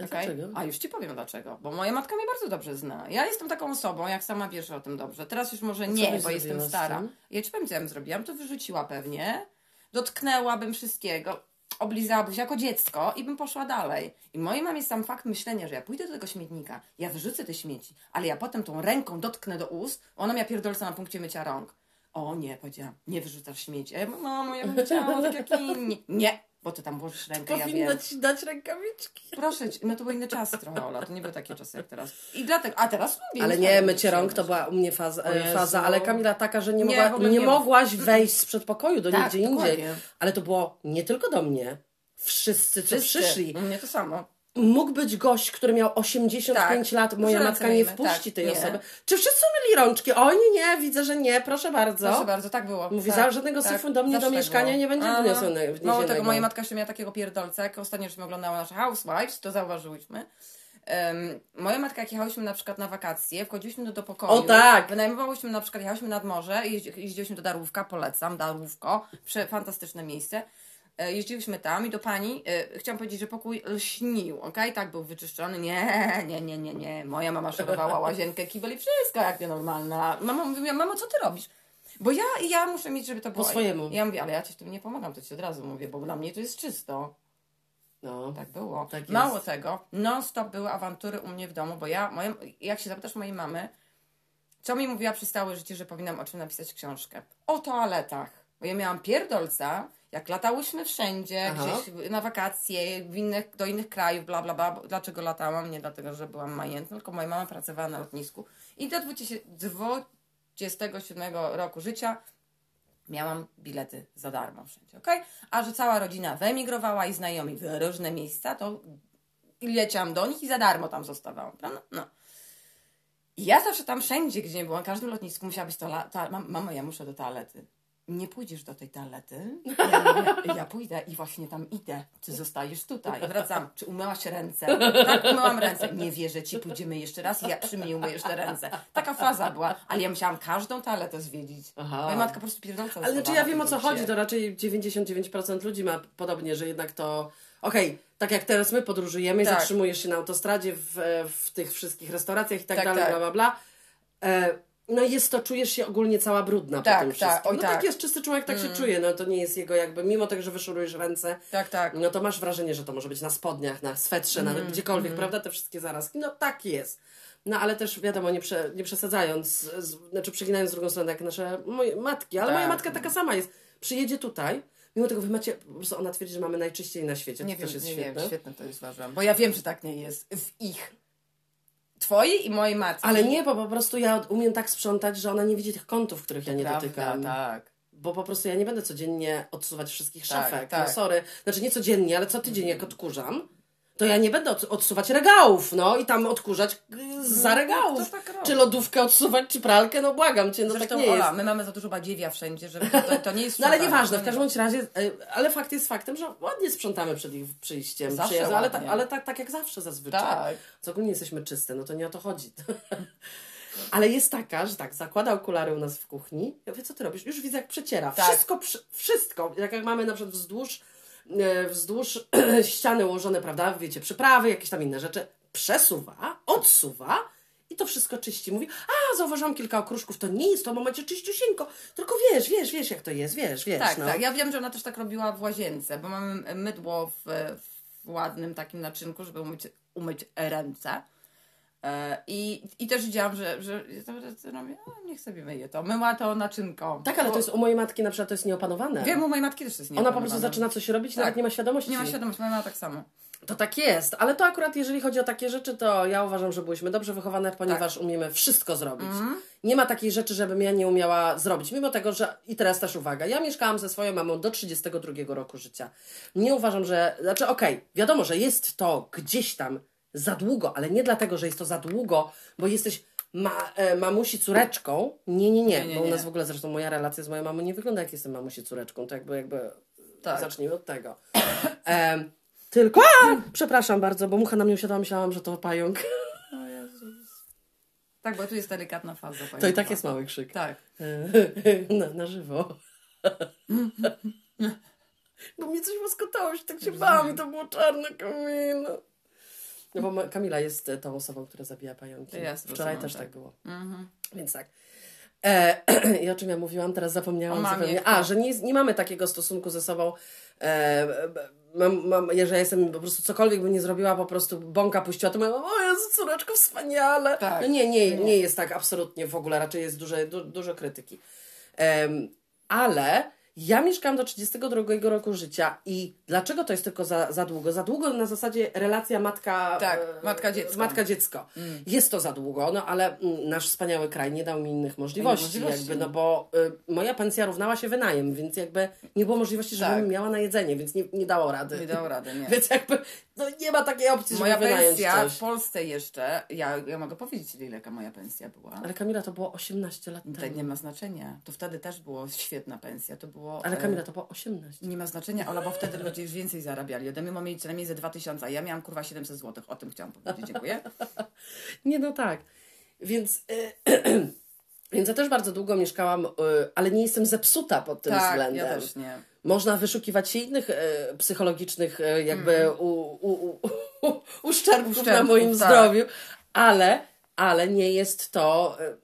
A Okej? dlaczego? A już ci powiem dlaczego. Bo moja matka mnie bardzo dobrze zna. Ja jestem taką osobą, jak sama wiesz o tym dobrze. Teraz już może nie, bo jestem stara. Ja ci powiem, co ja bym zrobiła. To wyrzuciła pewnie. Dotknęłabym wszystkiego. Oblizałaby się jako dziecko i bym poszła dalej. I mojej mamie sam fakt myślenia, że ja pójdę do tego śmietnika, ja wyrzucę te śmieci, ale ja potem tą ręką dotknę do ust, ona miała pierdolca na punkcie mycia rąk. O nie, powiedziałam, nie wyrzucasz śmieci. A mamo, ja bym chciała tak jak inni. Nie, bo ty tam włożysz rękę, ja wiem. Powinna ci dać rękawiczki. Proszę cię, no to były inne czasy trochę, Ola, to nie były takie czasy jak teraz. I dlatego, a teraz lubię. Ale nie, mycie rąk to była u mnie faza, Jezu. faza ale Kamila taka, że nie, Nie, mogła, nie nie. mogłaś wejść z przedpokoju do Tak, nigdzie indziej. dokładnie. Ale to było nie tylko do mnie. Wszyscy, co Wszyscy. przyszli. U mnie to samo. Mógł być gość, który miał 85 Tak. lat, moja matka nie wpuści Tak, tej nie. osoby. Czy wszyscy myli rączki? O nie, nie, widzę, że nie, proszę bardzo. Proszę bardzo, tak było. Mówi, tak, za żadnego syfu do mnie do tak mieszkania było. nie będzie Aha. wniesione- Mało tego, moja matka jeszcze miała takiego pierdolca, jak ostatnio żeśmy oglądały nasze Housewives, to zauważyłyśmy. Em, moja matka, jak jechałyśmy na przykład na wakacje, wchodziliśmy do, do pokoju. O tak! Wynajmowałyśmy na przykład, jechałyśmy nad morze, jeździ, jeździłyśmy do Darłówka, polecam, Darłówko, fantastyczne miejsce. E, Jeździłyśmy tam i do pani, e, chciałam powiedzieć, że pokój lśnił, okej? Tak był wyczyszczony. Nie, nie, nie, nie, nie. Moja mama szorowała łazienkę, kibel i wszystko jak nienormalna. Mama mówi, mamo, co ty robisz? Bo ja, ja muszę mieć, żeby to było. swojemu. Ja mówię, ale ja ci w tym nie pomagam, to ci od razu mówię, bo dla mnie to jest czysto. No. Tak było. Tak. Mało tego, non-stop były awantury u mnie w domu, bo ja, moja, jak się zapytasz mojej mamy, co mi mówiła przez całe życie, że powinnam o czym napisać książkę? O toaletach. Bo ja miałam pierdolca, jak latałyśmy wszędzie, Aha. gdzieś na wakacje, innych, do innych krajów, bla, bla, bla. Dlaczego latałam? Nie dlatego, że byłam majętna, tylko moja mama pracowała na lotnisku. I do 20 27 roku życia miałam bilety za darmo wszędzie, okej? A że cała rodzina wyemigrowała i znajomi w różne miejsca, to leciałam do nich i za darmo tam zostawałam, prawda? No. I ja zawsze tam wszędzie, gdzie nie byłam, na każdym lotnisku musiała być to, to mamo, ja muszę do toalety. Nie pójdziesz do tej toalety? (laughs) Ja, mówię, ja pójdę i właśnie tam idę. Ty zostajesz tutaj. Wracam. Czy umyłaś ręce? Tak, umyłam ręce. Nie wierzę ci, pójdziemy jeszcze raz i ja przy mnie umyjesz te ręce. Taka faza była, ale ja musiałam każdą toaletę zwiedzić. Aha. Moja matka po prostu pierdolca Ale znaczy ja wiem o co chodzi, się. to raczej 99% ludzi ma podobnie, że jednak to. Okej, tak jak teraz my podróżujemy, Tak. zatrzymujesz się na autostradzie w, w tych wszystkich restauracjach i tak, Tak, dalej, tak. bla bla bla. E, no i jest to, czujesz się ogólnie cała brudna Tak, po tym tak, wszystkim. oj no tak. tak jest, czysty człowiek tak się czuje, no to nie jest jego jakby, mimo tego, że wyszurujesz ręce, Tak, tak. no to masz wrażenie, że to może być na spodniach, na swetrze, na Mhm, gdziekolwiek, prawda, te wszystkie zarazki, no tak jest. No ale też wiadomo, nie, prze, nie przesadzając, z, znaczy przeginając z drugą stronę, jak nasze moje matki, ale Tak. moja matka taka sama jest. Przyjedzie tutaj, mimo tego wy macie, po prostu ona twierdzi, że mamy najczyściej na świecie, Nie to wiem, też jest nie świetne. wiem, świetne to jest uważam. Bo ja wiem, że tak nie jest w ich. Twojej i mojej matki. Ale nie, bo po prostu ja umiem tak sprzątać, że ona nie widzi tych kątów, których ja nie Prawda, dotykam. tak. Bo po prostu ja nie będę codziennie odsuwać wszystkich Tak, szafek. tak. No sorry. Znaczy nie codziennie, ale co tydzień jak odkurzam, to ja nie będę od, odsuwać regałów, no i tam odkurzać y, za regałów. to tak czy lodówkę odsuwać, czy pralkę, no błagam cię, no Zresztą, tak nie Ola, jest. my mamy za dużo badziewia wszędzie, że to, to, nie jest No ale nieważne, w każdym razie, y, ale fakt jest faktem, że ładnie sprzątamy przed ich przyjściem, Zawsze przyjazdem, ale, tak, ale tak, tak jak zawsze zazwyczaj. Tak. Co ogólnie jesteśmy czyste, no to nie o to chodzi. (laughs) Ale jest taka, że tak, zakłada okulary u nas w kuchni. Ja mówię, co ty robisz? Już widzę, jak przeciera. Tak. Wszystko, wszystko. Jak, jak mamy na przykład wzdłuż, wzdłuż (clears throat) ściany ułożone, prawda, wiecie, przyprawy, jakieś tam inne rzeczy, przesuwa, odsuwa i to wszystko czyści. Mówi, a zauważyłam kilka okruszków, to nie jest to, bo macie czyściusieńko, tylko wiesz, wiesz, wiesz jak to jest, wiesz, wiesz. Tak, no. tak. Ja wiem, że ona też tak robiła w łazience, bo mamy mydło w, w ładnym takim naczynku, żeby umyć, umyć ręce. E, I, I też widziałam, że, że co robię, a, niech sobie myje to. Myła to naczynko. Tak, ale Bo- to jest u mojej matki na przykład to jest nieopanowane. Wiem, u mojej matki też to jest Ona po prostu nieopanowane. zaczyna coś robić, Tak. nawet nie ma świadomości. Nie ma świadomości, moja mama tak samo. To tak jest, ale to akurat jeżeli chodzi o takie rzeczy, to ja uważam, że byłyśmy dobrze wychowane, ponieważ Tak. umiemy wszystko zrobić. Mhm. Nie ma takiej rzeczy, żebym ja nie umiała zrobić. Mimo tego, że i teraz też uwaga, ja mieszkałam ze swoją mamą do 32 roku życia. Nie uważam, że. Znaczy, okej, wiadomo, że jest to gdzieś tam za długo, ale nie dlatego, że jest to za długo, bo jesteś. Ma, e, mamusi córeczką. Nie, nie, nie, Nie, Bo u nas w ogóle zresztą moja relacja z moją mamą nie wygląda jak jestem mamusi córeczką. To jakby, jakby Tak. Zacznijmy od tego. Em, tylko. A! Przepraszam bardzo, bo mucha na mnie usiadła, myślałam, że to pająk. O Jezus. Tak, bo tu jest delikatna faza. To i tak jest mały krzyk. Tak. (laughs) Na, na żywo. (laughs) Bo mnie coś łaskotało, się tak się bałam i to było czarne Kamila. No bo ma- Kamila jest e, tą osobą, która zabija pająki. Wczoraj też tak. tak było. Mhm. Więc tak. E, (clears throat) I o czym ja mówiłam, teraz zapomniałam mamie? A, że nie, nie mamy takiego stosunku ze sobą. E, mam, mam, jeżeli jestem po prostu cokolwiek bym nie zrobiła, po prostu bąka puściła, to mówię, o Jezu, córeczko, wspaniale. Tak. No nie, nie, nie jest tak absolutnie w ogóle, raczej jest duże, du, dużo krytyki. Em, ale ja mieszkałam do 32 roku życia i dlaczego to jest tylko za, za długo? Za długo na zasadzie relacja matka... Tak, e, matka-dziecko. Matka-dziecko. Jest to za długo, no ale mm, nasz wspaniały kraj nie dał mi innych możliwości, możliwości. jakby, no bo y, moja pensja równała się wynajem, więc jakby nie było możliwości, żebym Tak. miała na jedzenie, więc nie, nie dało rady. Nie dało rady, nie. (laughs) Więc jakby, no nie ma takiej opcji, Moja żeby wynająć pensja coś. w Polsce jeszcze, ja, ja mogę powiedzieć, ile jaka moja pensja była. Ale Kamila, to było 18 lat To temu. nie ma znaczenia. To wtedy też było świetna pensja. To było. Ale e, Kamila, to było 18. Nie ma znaczenia, Ola, bo wtedy ludzie już więcej zarabiali. Ode mnie mam mieli co najmniej ze 2000, a ja miałam kurwa 700 zł. O tym chciałam powiedzieć. Dziękuję. (laughs) Nie, no tak. Więc, y, (clears throat) więc ja też bardzo długo mieszkałam, y, ale nie jestem zepsuta pod tym tak, względem. ja też nie. Można wyszukiwać się innych e, psychologicznych e, jakby u, u, u, u, uszczerbków na moim tak. zdrowiu, ale, ale nie jest to, e,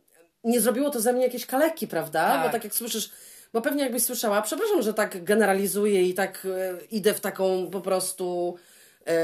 nie zrobiło to ze mnie jakieś kaleki, prawda? Tak. Bo tak jak słyszysz, bo pewnie jakbyś słyszała, przepraszam, że tak generalizuję i tak idę w taką po prostu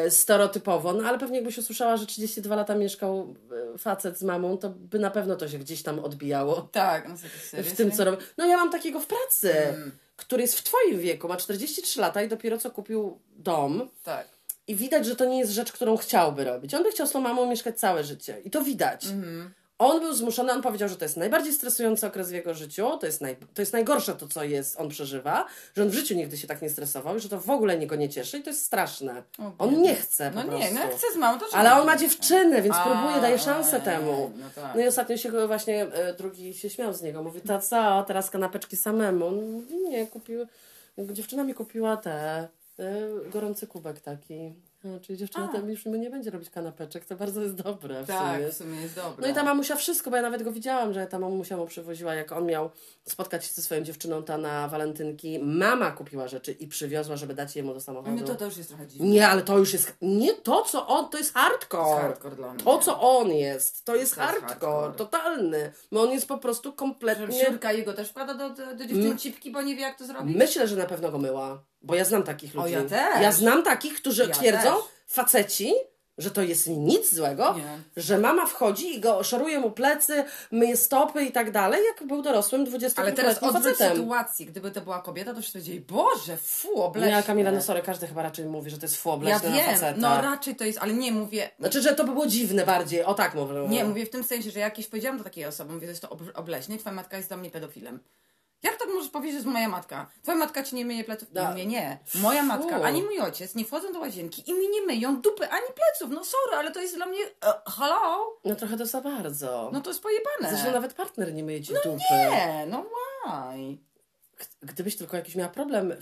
stereotypowo, no ale pewnie jakbyś usłyszała, że 32 lata mieszkał e, facet z mamą, to by na pewno to się gdzieś tam odbijało Tak, no w tym, co robię. No ja mam takiego w pracy, Mm. który jest w twoim wieku, ma 43 lata i dopiero co kupił dom. Tak. I widać, że to nie jest rzecz, którą chciałby robić. On by chciał z tą mamą mieszkać całe życie. I to widać. Mhm. On był zmuszony, on powiedział, że to jest najbardziej stresujący okres w jego życiu, to jest, naj, to jest najgorsze to, co jest, on przeżywa, że on w życiu nigdy się tak nie stresował i że to w ogóle niego nie cieszy i to jest straszne. On nie chce po No prostu. nie, no jak chce z mamą, to czemu Ale on nie? ma dziewczynę, więc A, próbuje, daje szansę ej, temu. No tak. No i ostatnio się go właśnie e, drugi się śmiał z niego. Mówi, to co, teraz kanapeczki samemu? On mówi, nie, kupił, dziewczyna mi kupiła te, e, gorący kubek taki. A, czyli dziewczyna A. tam już nie będzie robić kanapeczek, to bardzo jest dobre w tak, sumie. w sumie jest dobre. No i ta mamusia wszystko, bo ja nawet go widziałam, że ta mamusia mu przywoziła, jak on miał spotkać się ze swoją dziewczyną ta na walentynki. Mama kupiła rzeczy i przywiozła, żeby dać jemu do samochodu. No to, to już jest trochę dziwne. Nie, ale to już jest. Nie to, co on, to jest To jest hardcore. hardcore dla mnie. To, co on jest, to jest To jest hardcore, hardcore. totalny. Bo on jest po prostu kompletnie. Siurka jego też wkłada do, do, do dziewczyn cipki, bo nie wie jak to zrobić. Myślę, że na pewno go myła, bo ja znam takich O, ludzi. ja też. Ja znam takich, którzy Ja twierdzą, też. faceci, że to jest nic złego, Nie. że mama wchodzi i go szoruje mu plecy, myje stopy i tak dalej, jak był dorosłym 20 Ale teraz odwrót facetem. sytuacji. Gdyby to była kobieta, to wszyscy powiedzieli, Boże, fu, obleśnie. Nie, ale Kamila, no sorry, każdy chyba raczej mówi, że to jest fu Ja obleśne na wiem, faceta. no raczej to jest, ale nie mówię, Znaczy, że to by było dziwne bardziej, o tak mówię. nie, mówię w tym sensie, że jakieś powiedziałam do takiej osoby, mówię, że jest to ob- obleśne i twoja matka jest dla mnie pedofilem. Jak tak możesz powiedzieć, że to moja matka? Twoja matka ci nie myje pleców? No. Ja mówię, nie. Moja matka, ani mój ojciec nie wchodzą do łazienki i mi nie myją dupy, ani pleców. No sorry, ale to jest dla mnie... E, hello? No trochę to za bardzo. No to jest pojebane. Zresztą nawet partner nie myje ci dupy. Nie, no why? Gdybyś tylko jakiś miała problem, y,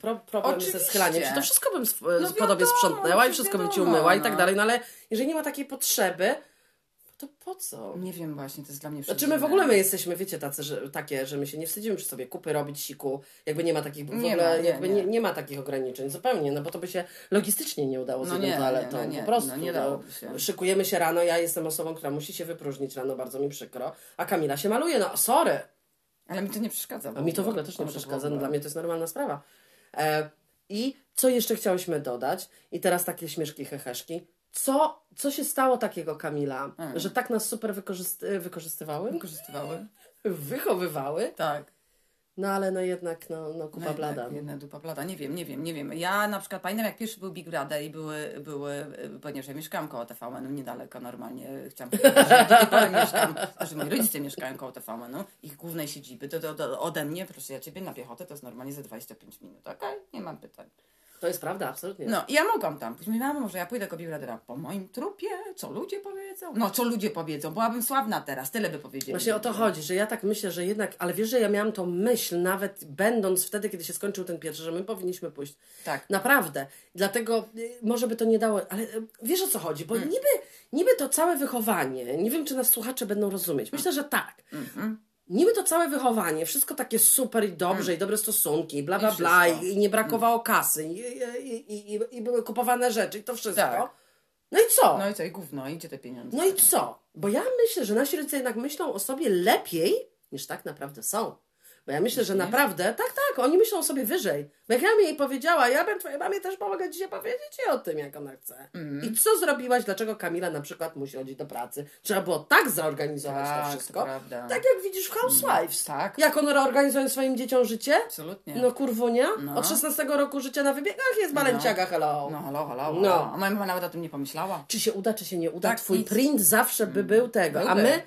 pro, problem ze schylaniem się, to wszystko bym sw- No po tobie wiadomo, sprzątnęła i no wszystko bym ci wiadomo, umyła i no. tak dalej, no ale jeżeli nie ma takiej potrzeby, to po co? Nie wiem właśnie, to jest dla mnie Znaczy my w ogóle my jesteśmy, wiecie, tacy, że, takie, że my się nie wstydzimy przy sobie kupy robić siku, jakby nie ma takich, w Nie ogóle ma, nie, jakby nie. nie. Nie, ma takich ograniczeń, zupełnie, no bo to by się logistycznie nie udało z No jedną nie, toaletą, nie, no nie, po prostu. no nie dałoby się. Szykujemy się rano, ja jestem osobą, która musi się wypróżnić rano, bardzo mi przykro, a Kamila się maluje, no sorry, Ale mi to nie przeszkadza. a mi to w ogóle też nie przeszkadza, no dla mnie to jest normalna sprawa. E, I co jeszcze chciałyśmy dodać? I teraz takie śmieszki, heheszki. Co, co się stało takiego, Kamila, Mm. że tak nas super wykorzysty- wykorzystywały? Wykorzystywały? Wychowywały? Tak. No ale no jednak, no, no kupa No blada. Jedna dupa blada. Nie wiem, nie wiem, nie wiem. Ja na przykład pamiętam, jak pierwszy był Big Brother i były, były ponieważ ja mieszkałam koło TVN, niedaleko normalnie. Chciałam powiedzieć, że mieszkam, znaczy moi rodzice mieszkają koło TVN, ich głównej siedziby, to, to, to ode mnie, proszę ja ciebie na piechotę, to jest normalnie za 25 minut, okej? Nie mam pytań. To jest prawda, absolutnie. No i ja mogłam tam pójść. Mówię, mamo, może ja pójdę do Brothera po moim trupie, co ludzie powiedzą? No, co ludzie powiedzą, byłabym sławna teraz, tyle by powiedzieli. Właśnie o to chodzi, że ja tak myślę, że jednak, ale wiesz, że ja miałam tą myśl, nawet będąc wtedy, kiedy się skończył ten pierwszy, że my powinniśmy pójść. Tak. Naprawdę. Dlatego y, może by to nie dało, ale y, wiesz o co chodzi, bo niby, niby to całe wychowanie, nie wiem, czy nas słuchacze będą rozumieć. Myślę, że tak. Niby to całe wychowanie, wszystko takie super i dobrze, i dobre stosunki, bla, bla, I bla, i, i nie brakowało kasy, i, i, i, i, były kupowane rzeczy, i to wszystko. Tak. No i co? No i co, i gówno, i gdzie te pieniądze? No i co? Bo ja myślę, że nasi rodzice jednak myślą o sobie lepiej, niż tak naprawdę są. Bo ja myślę, że naprawdę, tak, tak, oni myślą o sobie wyżej. Bo jak ja mi jej powiedziała, ja bym twojej mamie też pomogę dzisiaj powiedzieć jej o tym, jak ona chce. Mhm. I co zrobiłaś? Dlaczego Kamila na przykład musi chodzić do pracy? Trzeba było tak zorganizować Tak, to to wszystko. prawda. Tak jak widzisz w Housewives. Tak. Jak one reorganizują swoim dzieciom życie? Absolutnie. No kurwunia. No. Od 16 roku życia na wybiegach jest balenciaga, hello. No, halo, halo. No. No. A moja mama nawet o tym nie pomyślała. czy się uda, czy się nie uda, Tak, twój nic. print zawsze by był tego. A byłby. my,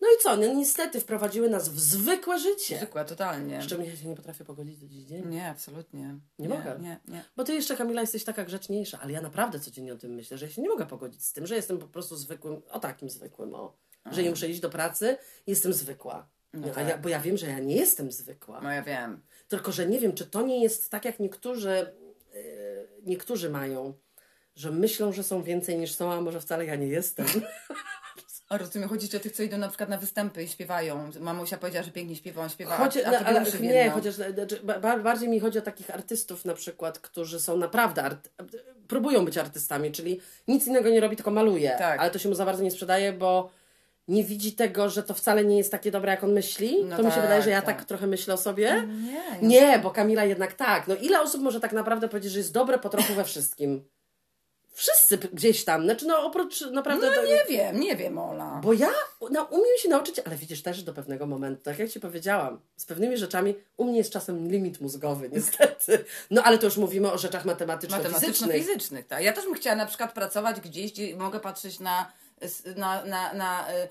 no i co, no niestety wprowadziły nas w zwykłe życie. Zwykłe, totalnie. Z czym ja się nie potrafię pogodzić do dziś dzień. Nie, absolutnie. Nie mogę. Nie, nie. Bo ty jeszcze, Kamila, jesteś taka grzeczniejsza, ale ja naprawdę codziennie o tym myślę, że ja się nie mogę pogodzić z tym, że jestem po prostu zwykłym, o takim zwykłym, o. Że nie muszę iść do pracy, jestem zwykła. No tak. ja, bo ja wiem, że ja nie jestem zwykła. No ja wiem. Tylko, że nie wiem, czy to nie jest tak, jak niektórzy, yy, niektórzy mają, że myślą, że są więcej niż są, a może wcale ja nie jestem. (laughs) Rozumiem, chodzi o tych, co idą na przykład na występy i śpiewają. Mamusia powiedziała, że pięknie śpiewa, on śpiewa, Chodzi, a, a no, ale, nie, chociaż znaczy, ba- ba- bardziej mi chodzi o takich artystów na przykład, którzy są naprawdę art- próbują być artystami, czyli nic innego nie robi, tylko maluje, Tak. ale to się mu za bardzo nie sprzedaje, bo nie widzi tego, że to wcale nie jest takie dobre, jak on myśli. No to mi się tak, wydaje, że ja tak. tak. trochę myślę o sobie. Nie, Nie, bo Kamila jednak tak. No ile osób może tak naprawdę powiedzieć, że jest dobre po trochu we wszystkim? Wszyscy gdzieś tam. Znaczy, no oprócz naprawdę... No to- nie wiem, nie wiem, Ola. bo ja no, umiem się nauczyć, ale widzisz też do pewnego momentu, tak jak Ci powiedziałam, z pewnymi rzeczami u mnie jest czasem limit mózgowy, (laughs) niestety. No ale to już mówimy o rzeczach matematyczno-fizycznych. Matematyczno-fizycznych, tak. Ja też bym chciała na przykład pracować gdzieś, gdzie mogę patrzeć na, na, na, na y,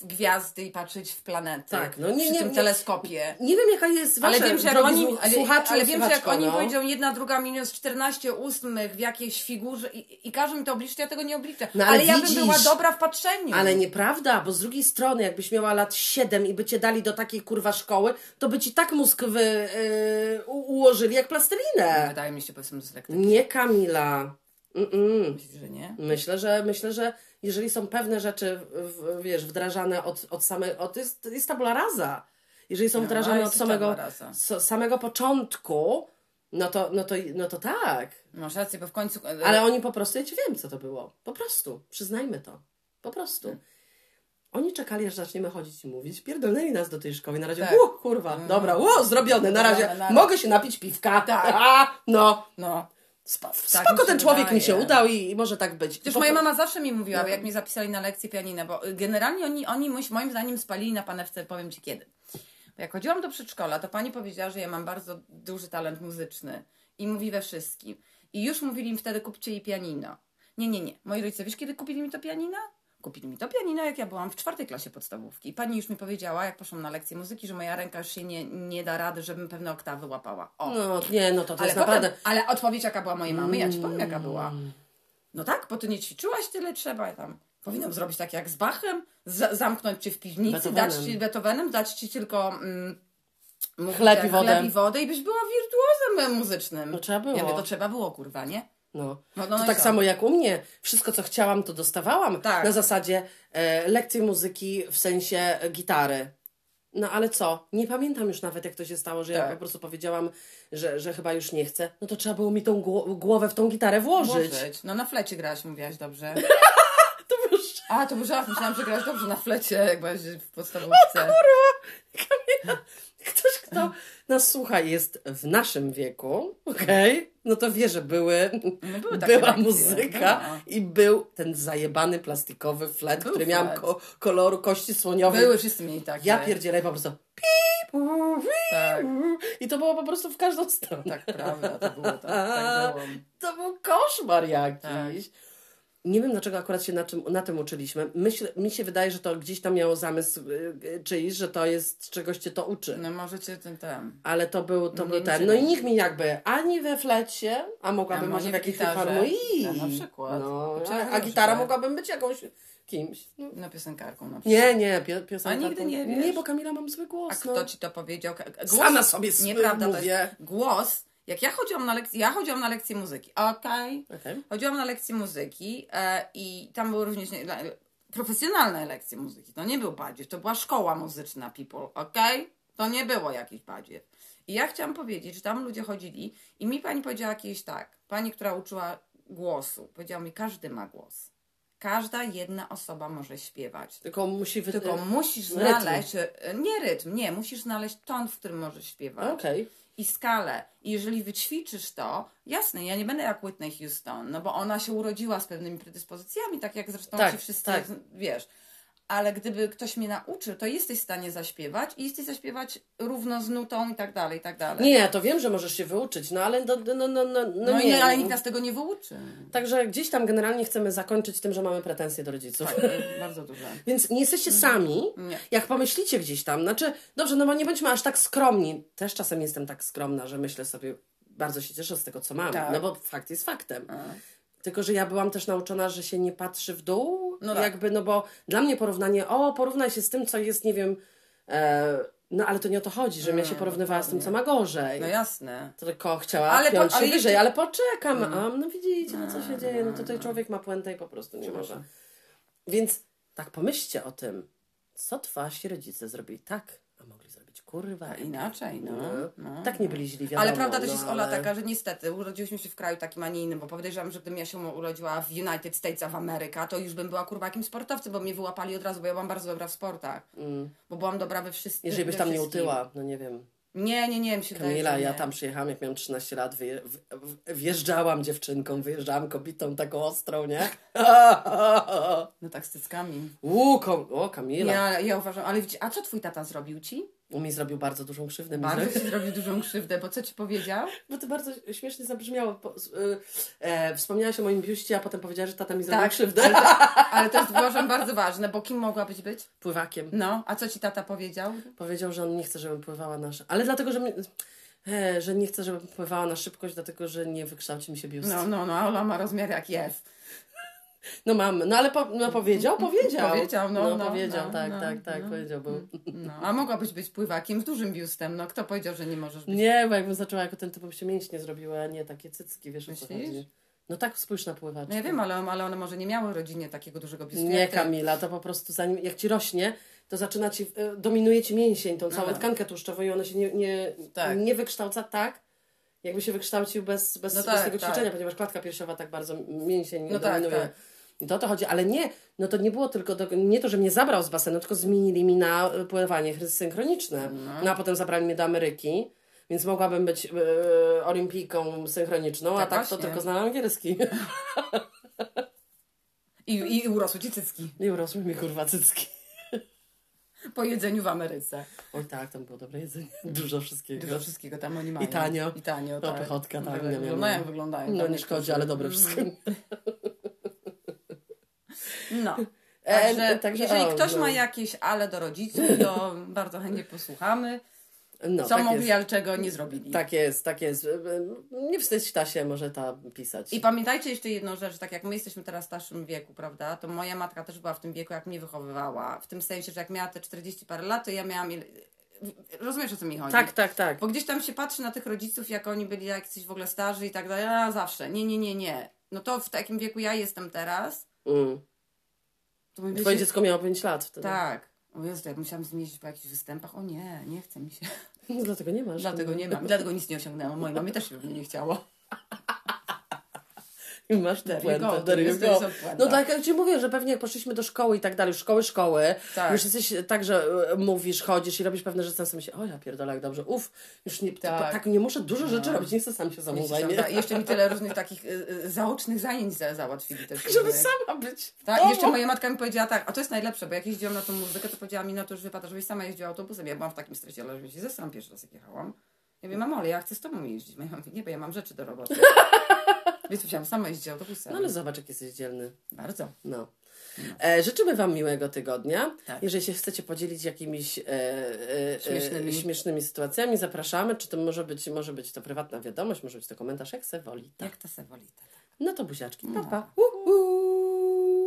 w gwiazdy i patrzeć w planety. Tak, no nie- przy nie- tym nie- teleskopie. Nie wiem, jaka jest Ale wasza wiem, że jak oni, ale, ale wiem, że jak oni no. powiedzią jedna, druga minus 14 ósmych w jakiejś figurze i, i każą mi to obliczyć, ja tego nie obliczę. No, ale ale ja widzisz- bym była dobra w patrzeniu. Ale nieprawda, bo z drugiej strony, jakbyś miała lat 7 i by cię dali do takiej kurwa szkoły, to by ci tak mózg wy, yy, ułożyli jak plastelinę. Wydaje mi się, powiedzmy, dyslektyk. Nie, Kamila. Mm-mm. Myślisz, że nie? Myślę, że myślę, że jeżeli są pewne rzeczy, w, wiesz, wdrażane od, od samego, od, jest, jest tabula rasa. Jeżeli są No, wdrażane od samego, so, samego początku, no to, no, to, no to tak. Masz rację, bo w końcu... Ale oni po prostu, ja ci wiem, co to było. Po prostu. Przyznajmy to. Po prostu. Oni czekali, aż zaczniemy chodzić i mówić. Pierdolnęli nas do tej szkoły. Na razie, Tak. kurwa, dobra, u, zrobione. Na razie Zrobione, na- mogę się napić piwka. Tak. A, (laughs) no. No. Tak spoko mi się ten człowiek mi się udał i, i może tak być. Po- moja mama zawsze mi mówiła, No. jak mnie zapisali na lekcję pianina, bo y, generalnie oni, oni moim zdaniem spalili na panewce, powiem Ci kiedy. Bo jak chodziłam do przedszkola, to pani powiedziała, że ja mam bardzo duży talent muzyczny i mówi we wszystkim. I już mówili mi wtedy, kupcie jej pianino. Nie, nie, nie. Moi rodzice, wiesz kiedy kupili mi to pianino? Kupili mi to pianino, jak ja byłam w czwartej klasie podstawówki. I pani już mi powiedziała, jak poszłam na lekcję muzyki, że moja ręka już się nie, nie da rady, żebym pewne oktawy łapała. O. No nie, no to to ale, jest potem, naprawdę... ale odpowiedź jaka była mojej mamy, ja ci powiem jaka była. No tak, bo ty nie ćwiczyłaś tyle trzeba tam. Powinnam zrobić tak jak z Bachem, z- zamknąć cię w piwnicy, Beethovenem. dać ci Beethovenem, dać ci tylko mm, Chleb i wodę. chleb i wodę i byś była wirtuozem muzycznym. No trzeba było. Ja mówię, to trzeba było, kurwa, nie? No. No, no to i tak co? samo jak u mnie. Wszystko, co chciałam, to dostawałam. Tak. Na zasadzie e, lekcje muzyki w sensie e, gitary. No ale co? Nie pamiętam już nawet, jak to się stało, że ja Tak. po prostu powiedziałam, że, że chyba już nie chcę. No to trzeba było mi tą gło- głowę w tą gitarę włożyć. Włożyć. No na flecie grałaś, mówiłaś dobrze. (laughs) To już A, to był żart, myślałam, że grałaś dobrze na flecie, jak byłaś w podstawówce. Ktoś, kto nas słucha, jest w naszym wieku, okej? No to wie, że były, No były była muzyka no. i był ten zajebany plastikowy flet, Był który miał ko- koloru kości słoniowej. Były, wszyscy mieli takie. Ja pierdzielę po prostu Tak, i to było po prostu w każdą stronę. tak, prawda, to było tak, tak było. To był koszmar jakiś. Tak. Nie wiem, dlaczego akurat się na, czym, na tym uczyliśmy. Myśl, mi się wydaje, że to gdzieś tam miało zamysł y, y, czyjś, że to jest, czegoś cię to uczy. No możecie ten, ten. Ale to był, to Nie był ten. No i nikt mi jakby ani we flecie, a mogłabym A może może w jakiejś harmonii. No, na przykład. No, a, a gitara mogłabym być jakąś kimś. No. No piosenkarką na przykład. Nie, nie, pio, piosenka. A nigdy nie wiesz? Nie, bo Kamila mam zły głos. A no. kto ci to powiedział? Głos, Sama sobie Nieprawda, to mówię. jest głos. Jak ja chodziłam na lekcje, ja chodziłam na lekcje muzyki, okej? Okej. Chodziłam na lekcje muzyki e, i tam były również nie, profesjonalne lekcje muzyki. To nie był badziew, to była szkoła muzyczna, people, okej? To nie było jakiś badziew. I ja chciałam powiedzieć, że tam ludzie chodzili i mi pani powiedziała kiedyś tak, pani, która uczyła głosu, powiedziała mi, każdy ma głos. Każda jedna osoba może śpiewać. Tylko musi wy... Tylko musisz rytm. znaleźć, e, nie rytm, nie, musisz znaleźć ton, w którym możesz śpiewać. Okej. I skalę. I jeżeli wyćwiczysz to, jasne, ja nie będę jak Whitney Houston, no bo ona się urodziła z pewnymi predyspozycjami, tak jak zresztą Tak, ci wszyscy, tak. wiesz. Ale gdyby ktoś mnie nauczył, to jesteś w stanie zaśpiewać i jesteś zaśpiewać równo z nutą i tak dalej, i tak dalej. Nie, ja to wiem, że możesz się wyuczyć, no ale no, no, no, no, no, No, nie. nie, ale nikt nas tego nie wyuczy. Także gdzieś tam generalnie chcemy zakończyć tym, że mamy pretensje do rodziców. Tak, bardzo duże. (laughs) Więc nie jesteście sami. Nie. Jak pomyślicie gdzieś tam, znaczy, dobrze, no bo nie bądźmy aż tak skromni. Też czasem jestem tak skromna, że myślę sobie, bardzo się cieszę z tego, co mam. Tak. No bo fakt jest faktem. Tylko, że ja byłam też nauczona, że się nie patrzy w dół. No tak. Jakby, no bo dla mnie porównanie, o, porównaj się z tym, co jest, nie wiem, e, no ale to nie o to chodzi, żebym ja się porównywała z tym, co ma gorzej. No jasne. Tylko chciała Ale po- piąć się ale wyżej, jeszcze- ale poczekam. A, no widzicie, no co się dzieje. No tutaj człowiek ma puentę i po prostu nie może. Więc tak pomyślcie o tym, co wasi rodzice zrobili tak, kurwa Inaczej, no. no. Tak nie byli źli, wiadomo. Ale prawda też no, jest, Ola, ale- taka, że niestety urodziłyśmy się w kraju takim, a nie innym, bo podejrzewam, że gdybym ja się urodziła w United States of America, to już bym była kurwa jakimś sportowcem, bo mnie wyłapali od razu, bo ja byłam bardzo dobra w sportach. Bo byłam dobra we wszystkim. Mm. Jeżeli byś tam nie utyła, no nie wiem. Nie, nie, nie, mi się Kamila, ja tam przyjechałam, jak miałam 13 lat, wyje, w, w, wjeżdżałam dziewczynką, wyjeżdżałam kobietą taką ostrą, nie? No tak z cyckami. Kom, o Kamila. Ja, ja uważam, ale a co twój tata zrobił ci? On mi zrobił bardzo dużą krzywdę. Bardzo ci (laughs) zrobił dużą krzywdę, bo co ci powiedział? Bo to bardzo śmiesznie zabrzmiało. Po, y, e, wspomniałaś o moim biuście, a potem powiedziałaś, że tata mi zrobił krzywdę. ale to, (laughs) ale to jest uważam bardzo ważne, bo kim mogłabyś być? Pływakiem. No, a co ci tata powiedział? Powiedział, że on nie chce, żebym pływała na... Ale dlatego, że... Mi, e, że nie chce, żebym pływała na szybkość, dlatego, że nie wykształci mi się biust. No, no, no, Ola ma rozmiar jak jest. No mam, no ale po, no powiedział, powiedział. Powiedział, no, no, powiedział, no, tak, no, tak, tak, no. powiedział. Bo... No, a mogłabyś być pływakiem z dużym biustem. No, kto powiedział, że nie możesz być? Nie, bo jakbym zaczęła jako ten typ, się mięśnie zrobiła, a nie takie cycki, wiesz o co Myślisz? chodzi. No tak, spójrz na pływaczkę. No ja wiem, ale, ale one może nie miały rodzinie takiego dużego biustu. Nie. Kamila, to po prostu zanim, jak ci rośnie, to zaczyna ci, e, dominuje ci mięsień, tą całą No. tkankę tłuszczową i ona się nie, nie, Tak. nie wykształca tak, jakby się wykształcił bez, bez, No bez tak, tego tak. ćwiczenia, ponieważ klatka piersiowa tak bardzo mięsień No tak, dominuje. tak. I to o to chodzi, ale nie, no to nie było tylko, do, nie to, że mnie zabrał z basenu, tylko zmienili mi na e, pływanie synchroniczne. No. a potem zabrali mnie do Ameryki, więc mogłabym być e, olimpijką synchroniczną, a Tak tak to właśnie. tylko znałam angielski. I, I urosły ci cycki I urosły mi kurwa cycki. po jedzeniu w Ameryce. Oj tak, tam było dobre jedzenie. Dużo wszystkiego. Dużo wszystkiego tam oni mają. I tanio. I tanio, No, tak. pychotka, tak, wiem. Wyglądają, wyglądają. No nie szkodzi, ale dobre wszystko. No. (laughs) E, Także, także, jeżeli o, ktoś no. ma jakieś ale do rodziców, to (laughs) bardzo chętnie posłuchamy, No, co tak mogli, ale czego nie zrobili. Tak jest, tak jest. Nie wstydź ta się, może ta pisać. I pamiętajcie jeszcze jedną rzecz, tak jak my jesteśmy teraz w starszym wieku, prawda, to moja matka też była w tym wieku, jak mnie wychowywała. W tym sensie, że jak miała te 40 parę lat, to ja miałam... Rozumiesz, o co mi chodzi? Tak, tak, tak. Bo gdzieś tam się patrzy na tych rodziców, jak oni byli jacyś w ogóle starzy i tak dalej, a zawsze, nie, nie, nie, nie. No to w takim wieku ja jestem teraz, Mm. Twoje się... dziecko miało 5 lat wtedy. Tak. O Jezu, jak musiałam zmieścić po jakichś występach, o nie, nie chce mi się. No, dlatego nie masz. Dlatego nie mam, dlatego nic nie osiągnęłam. Mojej mamie też się nie chciało. I masz you puentę. No tak, jak ci mówię, że pewnie jak poszliśmy do szkoły i tak dalej, szkoły, szkoły, Tak. już jesteś tak, że e, mówisz, chodzisz i robisz pewne rzeczy, sam sobie o ja pierdolę, jak dobrze, uff, już nie, tak. Tak. nie muszę dużo rzeczy No. robić, nie chcę sam się samą Jeszcze, zajmie. jeszcze mi tyle różnych takich y, zaocznych zajęć za, załatwili też. Żeby różnych. sama być. Tak, i jeszcze moja matka mi powiedziała tak, a to jest najlepsze, bo jak jeździłam na tą muzykę, to powiedziała mi, no to już wypada, żebyś sama jeździła autobusem. Ja byłam w takim stresie, ale żebym się zesram pierwszy raz jak jechałam. Ja mówię, mamo, ale ja chcę z tobą jeździć. Moja mama mówi, nie, bo ja mam rzeczy do roboty. Więc musiałam sama jeździć autobusem. No ale zobacz, jak jesteś dzielny. Bardzo. No. E, życzymy Wam miłego tygodnia. Tak. Jeżeli się chcecie podzielić jakimiś e, e, Śmiesznymi. e, śmiesznymi sytuacjami, zapraszamy. Czy to może być, może być to prywatna wiadomość, może być to komentarz, jak se woli. Tak. Jak to se woli. tak. No to buziaczki. Pa, No. pa. Uh, uh.